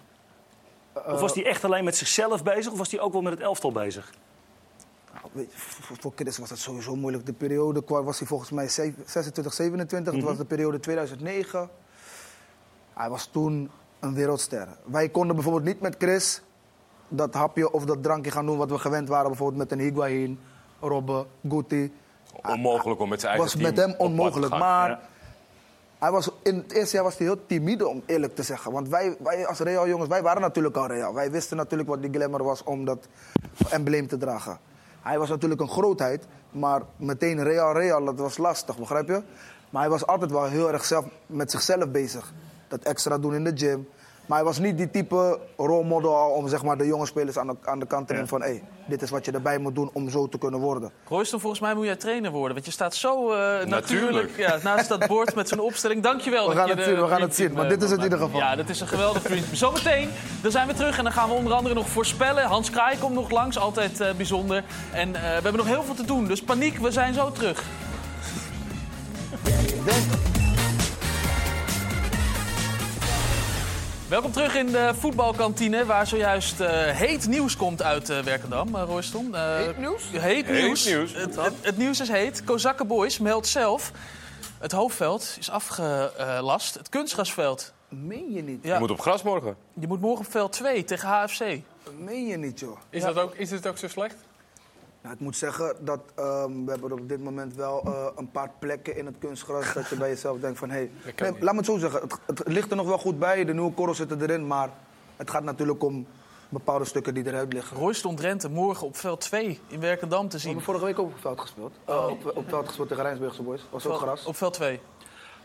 of was hij echt alleen met zichzelf bezig? Of was hij ook wel met het elftal bezig? Voor, Chris was dat sowieso moeilijk. De periode qua- was hij volgens mij zeven- 26, 27. Mhm. Dat was de periode 2009. Hij was toen een wereldster. Wij konden bijvoorbeeld niet met Chris dat hapje of dat drankje gaan doen wat we gewend waren. Bijvoorbeeld met een Higuain, Robben, Guti. Onmogelijk om met zijn eigen was met hem onmogelijk. Maar Ja. hij was, in het eerste jaar was hij heel timide, om eerlijk te zeggen. Want wij, wij als Real jongens, wij waren natuurlijk al Real. Wij wisten natuurlijk wat die glamour was om dat embleem te dragen. Hij was natuurlijk een grootheid, maar meteen Real Real, dat was lastig, begrijp je? Maar hij was altijd wel heel erg zelf, met zichzelf bezig. Dat extra doen in de gym. Maar hij was niet die type rolmodel om zeg maar, de jonge spelers aan de, aan de kant te nemen van... hé, dit is wat je erbij moet doen om zo te kunnen worden. Royston, volgens mij moet jij trainer worden. Want je staat zo eh, natuurlijk, Natuurlijk. ja, naast dat bord met zo'n opstelling. Dankjewel. We dat gaan je het zien, we gaan het zien. Maar eh, dit is het in ieder geval. Ja, dat is een geweldig Dream Team. Zometeen, dan zijn we terug en dan gaan we onder andere nog voorspellen. Hans Kraai komt nog langs, altijd eh, bijzonder. En eh, we hebben nog heel veel te doen, dus paniek, we zijn zo terug. Welkom terug in de voetbalkantine, waar zojuist eh, heet nieuws komt uit eh Werkendam, uh, Royston. Eh, Heet nieuws? Heet Heet nieuws. nieuws. Het, het, het nieuws is heet. Kozakken Boys meldt zelf. Het hoofdveld is afgelast. Het kunstgrasveld. Meen je niet? Ja. Je moet op gras morgen. Je moet morgen op veld 2 tegen HFC. Meen je niet, joh. Is, dat ook, is het ook zo slecht? Nou, ik moet zeggen dat ehm, we hebben op dit moment wel eh, een paar plekken in het kunstgras dat je bij jezelf denkt van hé, nee, niet. laat me het zo zeggen. Het, het ligt er nog wel goed bij, de nieuwe korrels zitten erin, maar het gaat natuurlijk om bepaalde stukken die eruit liggen. Royston Drenthe morgen op veld 2 in Werkendam te We zien. hebben vorige week ook op veld gespeeld. Eh, op, op veld gespeeld tegen Rijnsburgse boys. Was ook gras. Op veld 2.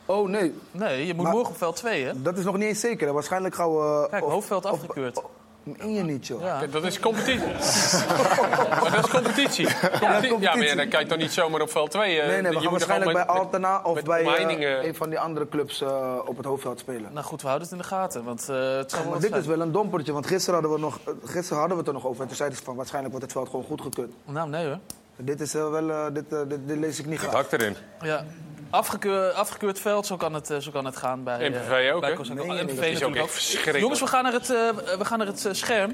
Oh nee. Nee, je moet Maar- morgen op veld 2, hè? Dat is nog niet eens zeker. hè. Waarschijnlijk gaan we. Kijk, of- hoofdveld of- afgekeurd. Meen je niet, joh. Ja. Dat is competitie. maar dat is competitie. Competi- Ja, maar ja, dan kan je toch niet zomaar op veld 2. Nee, nee, we gaan waarschijnlijk bij Altena of bij eh, een van die andere clubs eh, op het hoofdveld spelen. Nou goed, we houden het in de gaten, want eh, het Maar dit is wel een dompertje, want gisteren hadden we, nog, eh, gisteren hadden we het er nog over. En toen zeiden ze van waarschijnlijk wordt het veld gewoon goedgekeurd. Nou, nee hoor. Dit, is eh, wel, eh, dit, eh, dit, dit lees ik niet Het graag. hakt erin. Ja. Afgekeur, afgekeurd veld, zo kan het, eh, zo kan het gaan bij... eh, MVV ook, bij hè? Nee, is ook echt verschrikkelijk. Jongens, we gaan naar het, eh, we gaan naar het eh, scherm.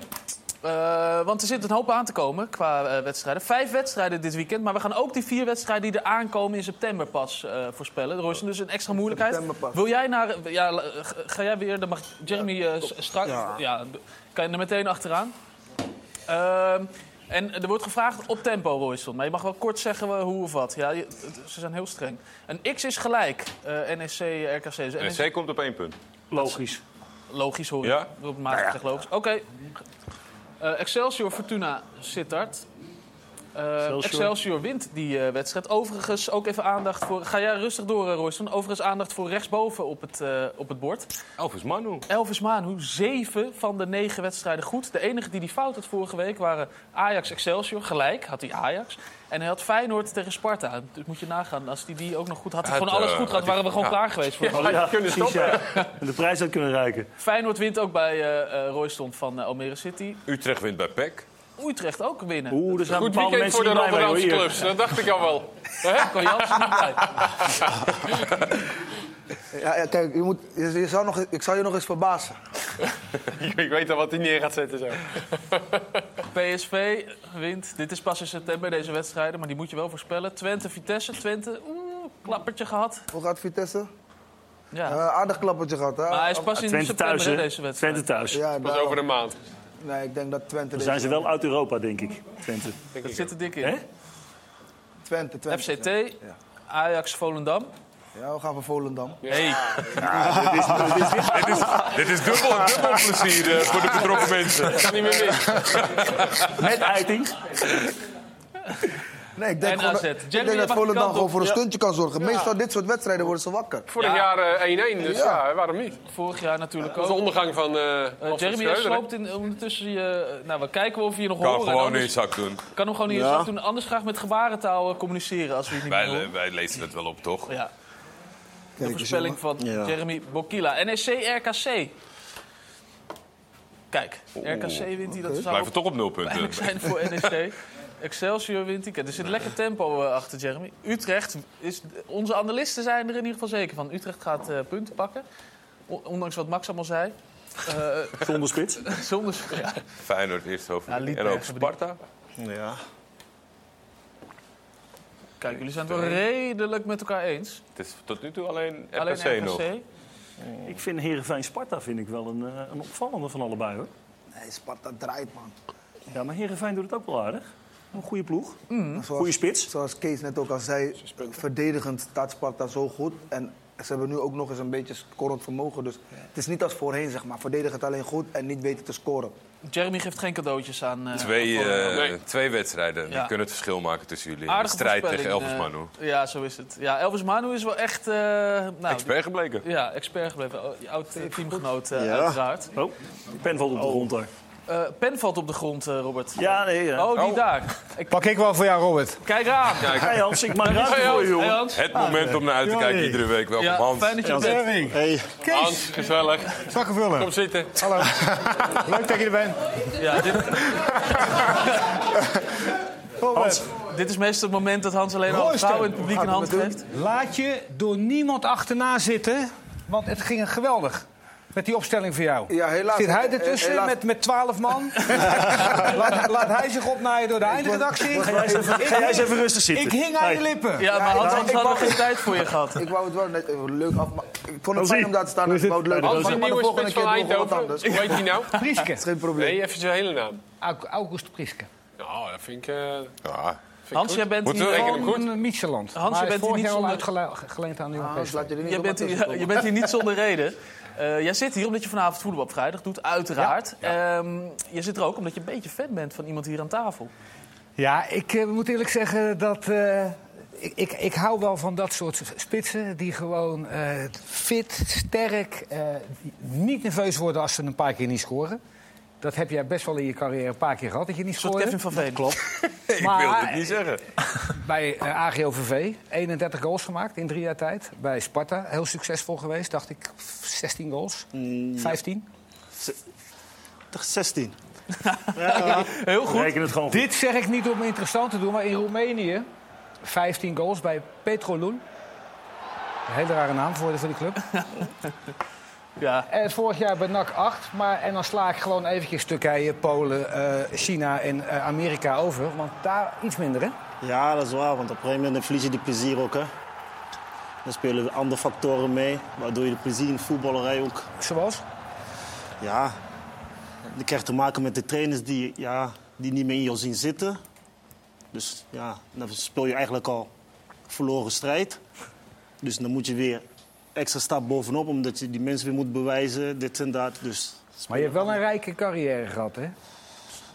Eh, want er zit een hoop aan te komen qua eh, wedstrijden. Vijf wedstrijden dit weekend, maar we gaan ook die vier wedstrijden die er aankomen in september pas eh, voorspellen. Royston, dus een extra moeilijkheid. September pas. Wil jij naar... Ja, ga- jij weer... Dan mag Jeremy eh, straks... Ja. Ja. kan je er meteen achteraan. En er wordt gevraagd op tempo, Royston. Maar je mag wel kort zeggen hoe of wat. Ja, je- ze zijn heel streng. Een X is gelijk. eh NEC, RKC. Dus NEC NEC komt op één punt. Logisch. Logisch hoor je. Ja? Zegt logisch. Oké. Eh, Excelsior, Fortuna, Sittard. Eh, Excelsior. Excelsior. wint die eh, wedstrijd. Overigens ook even aandacht voor... Ga jij rustig door, uh, Royston. Overigens aandacht voor rechtsboven op het, eh, op het bord. Elvis Manu. Elvis Manu, zeven van de negen wedstrijden goed. De enige die die fout had vorige week waren Ajax Excelsior. Gelijk had hij Ajax. En hij had Feyenoord tegen Sparta. Dus moet je nagaan, als hij die ook nog goed had. Hij Had, gewoon alles eh, goed gehad, had waren we gewoon ja. klaar geweest. Voor Ja, Ja, kunnen precies, stoppen. ja. En de prijs had kunnen ruiken. Feyenoord wint ook bij eh eh Royston van eh, Almere City. Utrecht wint bij PEC. Utrecht ook winnen. Oeh, er zijn Goed bepaalde weekend mensen voor de niet blij mee, hoor, Rotterdamse hier. clubs. Dat dacht ik al wel. Hè? Kan Jansen niet bij. Ja, ja, kijk, je moet, je, je zou nog, ik zou je nog eens verbazen. ik weet al wat hij neer gaat zetten zo. PSV wint. Dit is pas in september, deze wedstrijden. Maar die moet je wel voorspellen. Twente, Vitesse. Twente, oeh, klappertje gehad. Hoe gaat Vitesse? Ja. Eh, aardig klappertje gehad, hè? maar hij is pas in Twente september, thuis, hè, hè? deze wedstrijd. Twente thuis. Ja, Pas daar- over een maand. Nee, ik denk dat Twente... Dan zijn ze wel uit Europa, denk ik. Twente. Dat zit er dik in. Hè? Twente, Twente. FCT, Ajax, Volendam. Ja, we gaan voor Volendam. Hey. Dit is, dit is dubbel, dubbel plezier eh, voor de betrokken mensen. Kan niet meer mis. Met Eiting. Nee, ik denk, En gewoon, AZ. dat- ik Jeremy, denk je dat mag Volendam die kant gewoon op. voor een Ja. stuntje kan zorgen. Meestal dit soort wedstrijden worden ze wakker. Vorig Ja. jaar eh, 1-1, dus Ja. ja. waarom niet? Vorig jaar natuurlijk Dat is de ook. ondergang van eh Eh, Alfred Jeremy, Schreuder, hè? sloopt in, ondertussen je... Nou, we kijken of we je nog Kan horen. En gewoon in anders- zak doen. Kan hem gewoon in je Ja. zak doen. Anders graag met gebarentaal eh, communiceren als we niet meer Wij, horen. wij lezen het wel op, toch? Ja. De Kijk, voorspelling van Ja. Jeremy Bokila. NEC RKC. Kijk, RKC wint hij. Dat zou Blijven toch op nul punten. pijnlijk zijn voor NEC. Excelsior wint die. Er zit lekker tempo eh, achter Jeremy. Utrecht, is, onze analisten zijn er in ieder geval zeker van. Utrecht gaat eh, punten pakken. O- Ondanks wat Max allemaal zei. Eh, Zonder spits. zonder ja. Feyenoord eerst over. Ja, en ook Sparta. Ja. Kijk, jullie zijn het wel redelijk met elkaar eens. Het is tot nu toe alleen RKC, Alleen RKC. nog. Ik vind Heerenveen Sparta vind ik wel een, een opvallende van allebei hoor. Nee, Sparta draait, man. Ja, maar Heerenveen doet het ook wel aardig. Een goede ploeg. Zoals- Goeie spits. Zoals Kees net ook al zei, verdedigend staat Sparta zo goed. En ze hebben nu ook nog eens een beetje scorend vermogen. Dus het is niet als voorheen, zeg maar. Verdedigend alleen goed en niet weten te scoren. Jeremy geeft geen cadeautjes aan. eh, Twee, aan eh, Nee. twee wedstrijden. Die kunnen het verschil maken tussen jullie. De Aardige strijd tegen Elvis eh, Manu. ja, zo is het. Ja, Elvis Manu is wel echt... eh, nou, Expert gebleken. Ja, expert gebleven. Oh, oud eh, teamgenoot, Ja. uiteraard. Oh, pen valt op de grond daar. Eh, pen valt op de grond, eh, Robert. Ja, nee. ja. Oh, die daar. Ik, Pak ik wel voor jou, Robert. kijk aan. Kijk. Hey Hans, ik maak ruimte Hey, voor Hans. je, jongen. Hey, Hans. Het moment om naar uit te kijken iedere week. Welkom Ja, Hans. fijn dat je er bent. Hey, Hans, gezellig. Zakken vullen. Kom zitten. Hallo. Leuk dat je er bent. Ja, dit, Robert. dit is meestal het moment dat Hans alleen al een Mooiste. vrouw in het publiek een Gaat hand geeft. Laat je door niemand achterna zitten, want het ging geweldig. Met die opstelling voor jou. Ja, helaas. Zit hij Eh, ertussen helaas. met, met 12 man? laat, laat hij zich opnaaien door de eindredactie? Ga jij eens even, ga jij eens even rustig zitten. Ik hing aan je lippen. Ja, maar Hans, anders hadden we geen tijd voor je gehad. Ik wou het wel net even leuk af. Maar ik vond het fijn om daar te staan. Ik wou het leuk afmaken, een maar de nieuwe volgende spits keer van doen we wat Eindhoven. anders. Hoe heet die nou? Dat is geen probleem. Nee, even zijn hele naam. Au- August Prieske. Nou, dat vind ik... eh, Ja. Hans, jij bent hier... Van Micheland. Hans, je maar hij is bent hier niet zonder- uitgeleend aan de Ah, Europese. je je bent hier niet zonder reden. Eh, jij zit hier omdat je vanavond voetbal op vrijdag doet, uiteraard. Ehm, je zit er ook omdat je een beetje fan bent van iemand hier aan tafel. Ja, ik eh, moet eerlijk zeggen dat. eh, ik, ik, ik hou wel van dat soort spitsen die gewoon fit, sterk, niet nerveus worden als ze een paar keer niet scoren. Dat heb jij best wel in je carrière een paar keer gehad, dat je niet scoorde. Kevin van Veen. Klopt. Ik Maar- wilde het niet zeggen. Bij eh, AGOVV 31 goals gemaakt in drie jaar tijd. Bij Sparta heel succesvol geweest, dacht ik 16 goals. mm, 15. toch 16. Heel goed. Reken het gewoon goed. Dit zeg ik niet om interessant te doen, maar in Roemenië 15 goals bij Petrolul. Een hele rare naam voor de, voor die club. Ja. En vorig jaar bij NAC 8. Maar, en dan sla ik gewoon eventjes Turkije, Polen, eh, China en eh, Amerika over. Want daar iets minder, hè? Ja, dat is waar, want op een gegeven moment dan verlies je die plezier ook. Hè. Dan spelen andere factoren mee, waardoor je de plezier in de voetballerij ook... Zoals? Ja, je krijgt te maken met de trainers die, ja, die niet meer in je zien zitten. Dus ja, dan speel je eigenlijk al verloren strijd. Dus dan moet je weer extra stap bovenop, omdat je die mensen weer moet bewijzen, dit en dat. Dus, Maar je hebt wel een rijke carrière gehad, hè?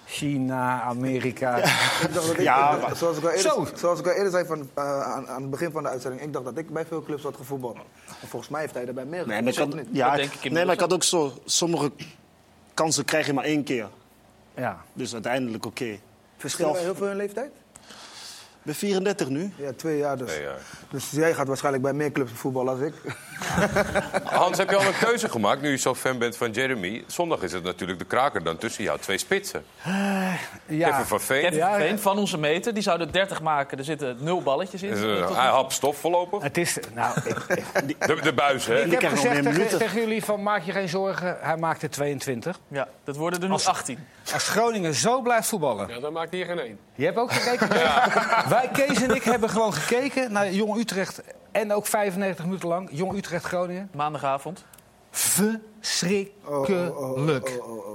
China, Amerika. Ik dacht dat ik, Ja, ik- zoals, ik al Zo. eerder, zoals ik al eerder zei van, eh, aan, aan het begin van de uitzending, ik dacht dat ik bij veel clubs had gevoetbald. En volgens mij heeft hij erbij meer Nee, maar ik had, ja, Dat denk ik nee, maar ik had ook zo... Sommige kansen krijg je maar één keer. Ja. Dus uiteindelijk oké. Verschillen wij heel veel in leeftijd? Ik ben 34 nu. Ja, twee jaar dus. Ja. Dus jij gaat waarschijnlijk bij meer clubs voetballen als ik. Hans, heb je al een keuze gemaakt nu je zo fan bent van Jeremy? Zondag is het natuurlijk de kraker dan tussen jou twee spitsen. ja. Kevin van Veen. Kevin Ja, van ja. Veen van onze meter, die zouden 30 maken. Er zitten nul balletjes in. Eh, hij hapt stof voorlopig. Het is... Nou, ik, De, de buis, hè? ik heb nog gezegd tegen, jullie van maak je geen zorgen. Hij maakte 22. Ja, dat worden er nu Als- 18. Als Groningen zo blijft voetballen. Ja, dan maakt hier geen één. Je hebt ook gekeken. Wij, Kees en ik, hebben gewoon gekeken naar Jong Utrecht. En ook 95 minuten lang. Jong Utrecht Groningen. Maandagavond. Verschrikkelijk.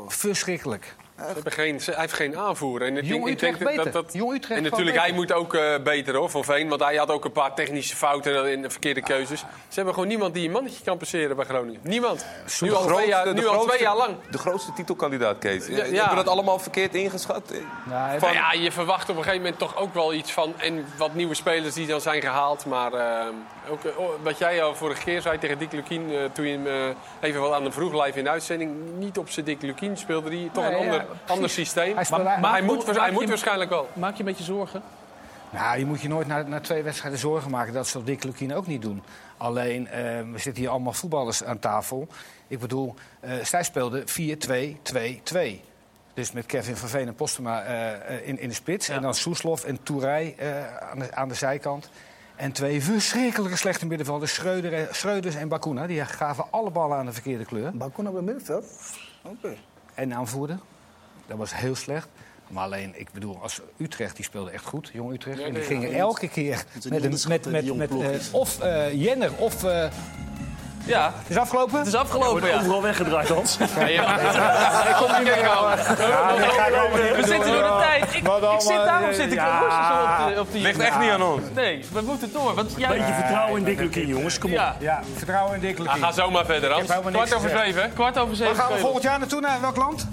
Verschrikkelijk. Ze hebben geen, ze- hij heeft geen aanvoer. En ik, Jong ik denk Utrecht dat, beter. dat, Jong Utrecht en natuurlijk, hij moet ook eh, beter hoor, van Veen. Want hij had ook een paar technische fouten in de verkeerde keuzes. Ze hebben gewoon niemand die een mannetje kan passeren bij Groningen. Niemand. Nu al twee jaar, de nu al twee jaar lang. De grootste titelkandidaat, Kees. Ja, Ja, ja. Hebben we dat allemaal verkeerd ingeschat? Nou, Nou ja, je verwacht op een gegeven moment toch ook wel iets van... en wat nieuwe spelers die dan zijn gehaald. Maar eh, ook, eh, oh, wat jij al vorige keer zei tegen Dick Lukien... eh, toen je hem eh, even wat aan hem vroeg live in de uitzending... niet op zijn Dick Lukien speelde hij toch Nee, een ja, ander. Ander systeem. Hij maar maar- hij, moet, hij je- moet waarschijnlijk wel. Maak je een beetje zorgen? Nou, je moet je nooit na, na twee wedstrijden zorgen maken. Dat zal Dick Lukien ook niet doen. Alleen, eh, we zitten hier allemaal voetballers aan tafel. Ik bedoel, eh, zij speelden 4-2-2-2. Dus met Kevin van Veen en Postema eh, in, in de spits. En dan Soeslof en Tourij eh, aan, de, aan de zijkant. En twee verschrikkelijke slechte middenvelders, Schreuder Schreuders en Bakuna. Die gaven alle ballen aan de verkeerde kleur. Bakuna bij middenveld? Oké. En aanvoerder. Dat was heel slecht. Maar alleen, ik bedoel, als Utrecht, die speelde echt goed, jong Utrecht. Ja, en die gingen ja, elke keer met, een, met, met, met eh, of eh, Jenner of... eh, Ja, het is afgelopen? het is afgelopen, ja. Overal weggedraaid, Hans. Ja, Ik kom niet meer niet We zitten door de tijd. Ik, ik zit eh, daarom zit ik rustig zo op, de, op die... Ligt echt niet aan ons. Nee, we moeten door. Want jij... Beetje vertrouwen in Dick Lukien, jongens. Kom op. Ja, Ja, vertrouwen in Dick Lukien. ga zo maar verder, Hans. Kwart over zeven. kwart over Waar zeven. gaan we volgend jaar naartoe? Naar welk land?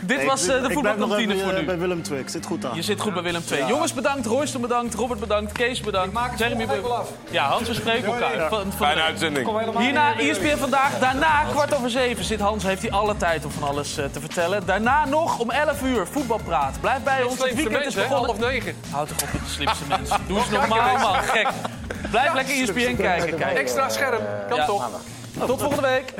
Dit was eh, de voetbalkantine voor eh, nu. bij Willem II. Ik zit goed aan. Je zit goed bij Willem II. Jongens bedankt, Royster bedankt, Robert bedankt, Kees bedankt, Jeremy bedankt. Ja, Hans, we spreken elkaar. Van, van Fijne uitzending. Hierna ESPN vandaag. Daarna, kwart over zeven, zit Hans. Heeft hij alle tijd om van alles eh, te vertellen. Daarna nog om 11 uur voetbalpraat. Blijf bij ons. Het weekend is mensen, hè? begonnen. half negen. Houd toch op met de slimste mensen. Doe eens normaal, man. Gek. Blijf lekker ESPN kijken. Kijk. Extra scherm. Kan Ja. toch? Tot volgende week.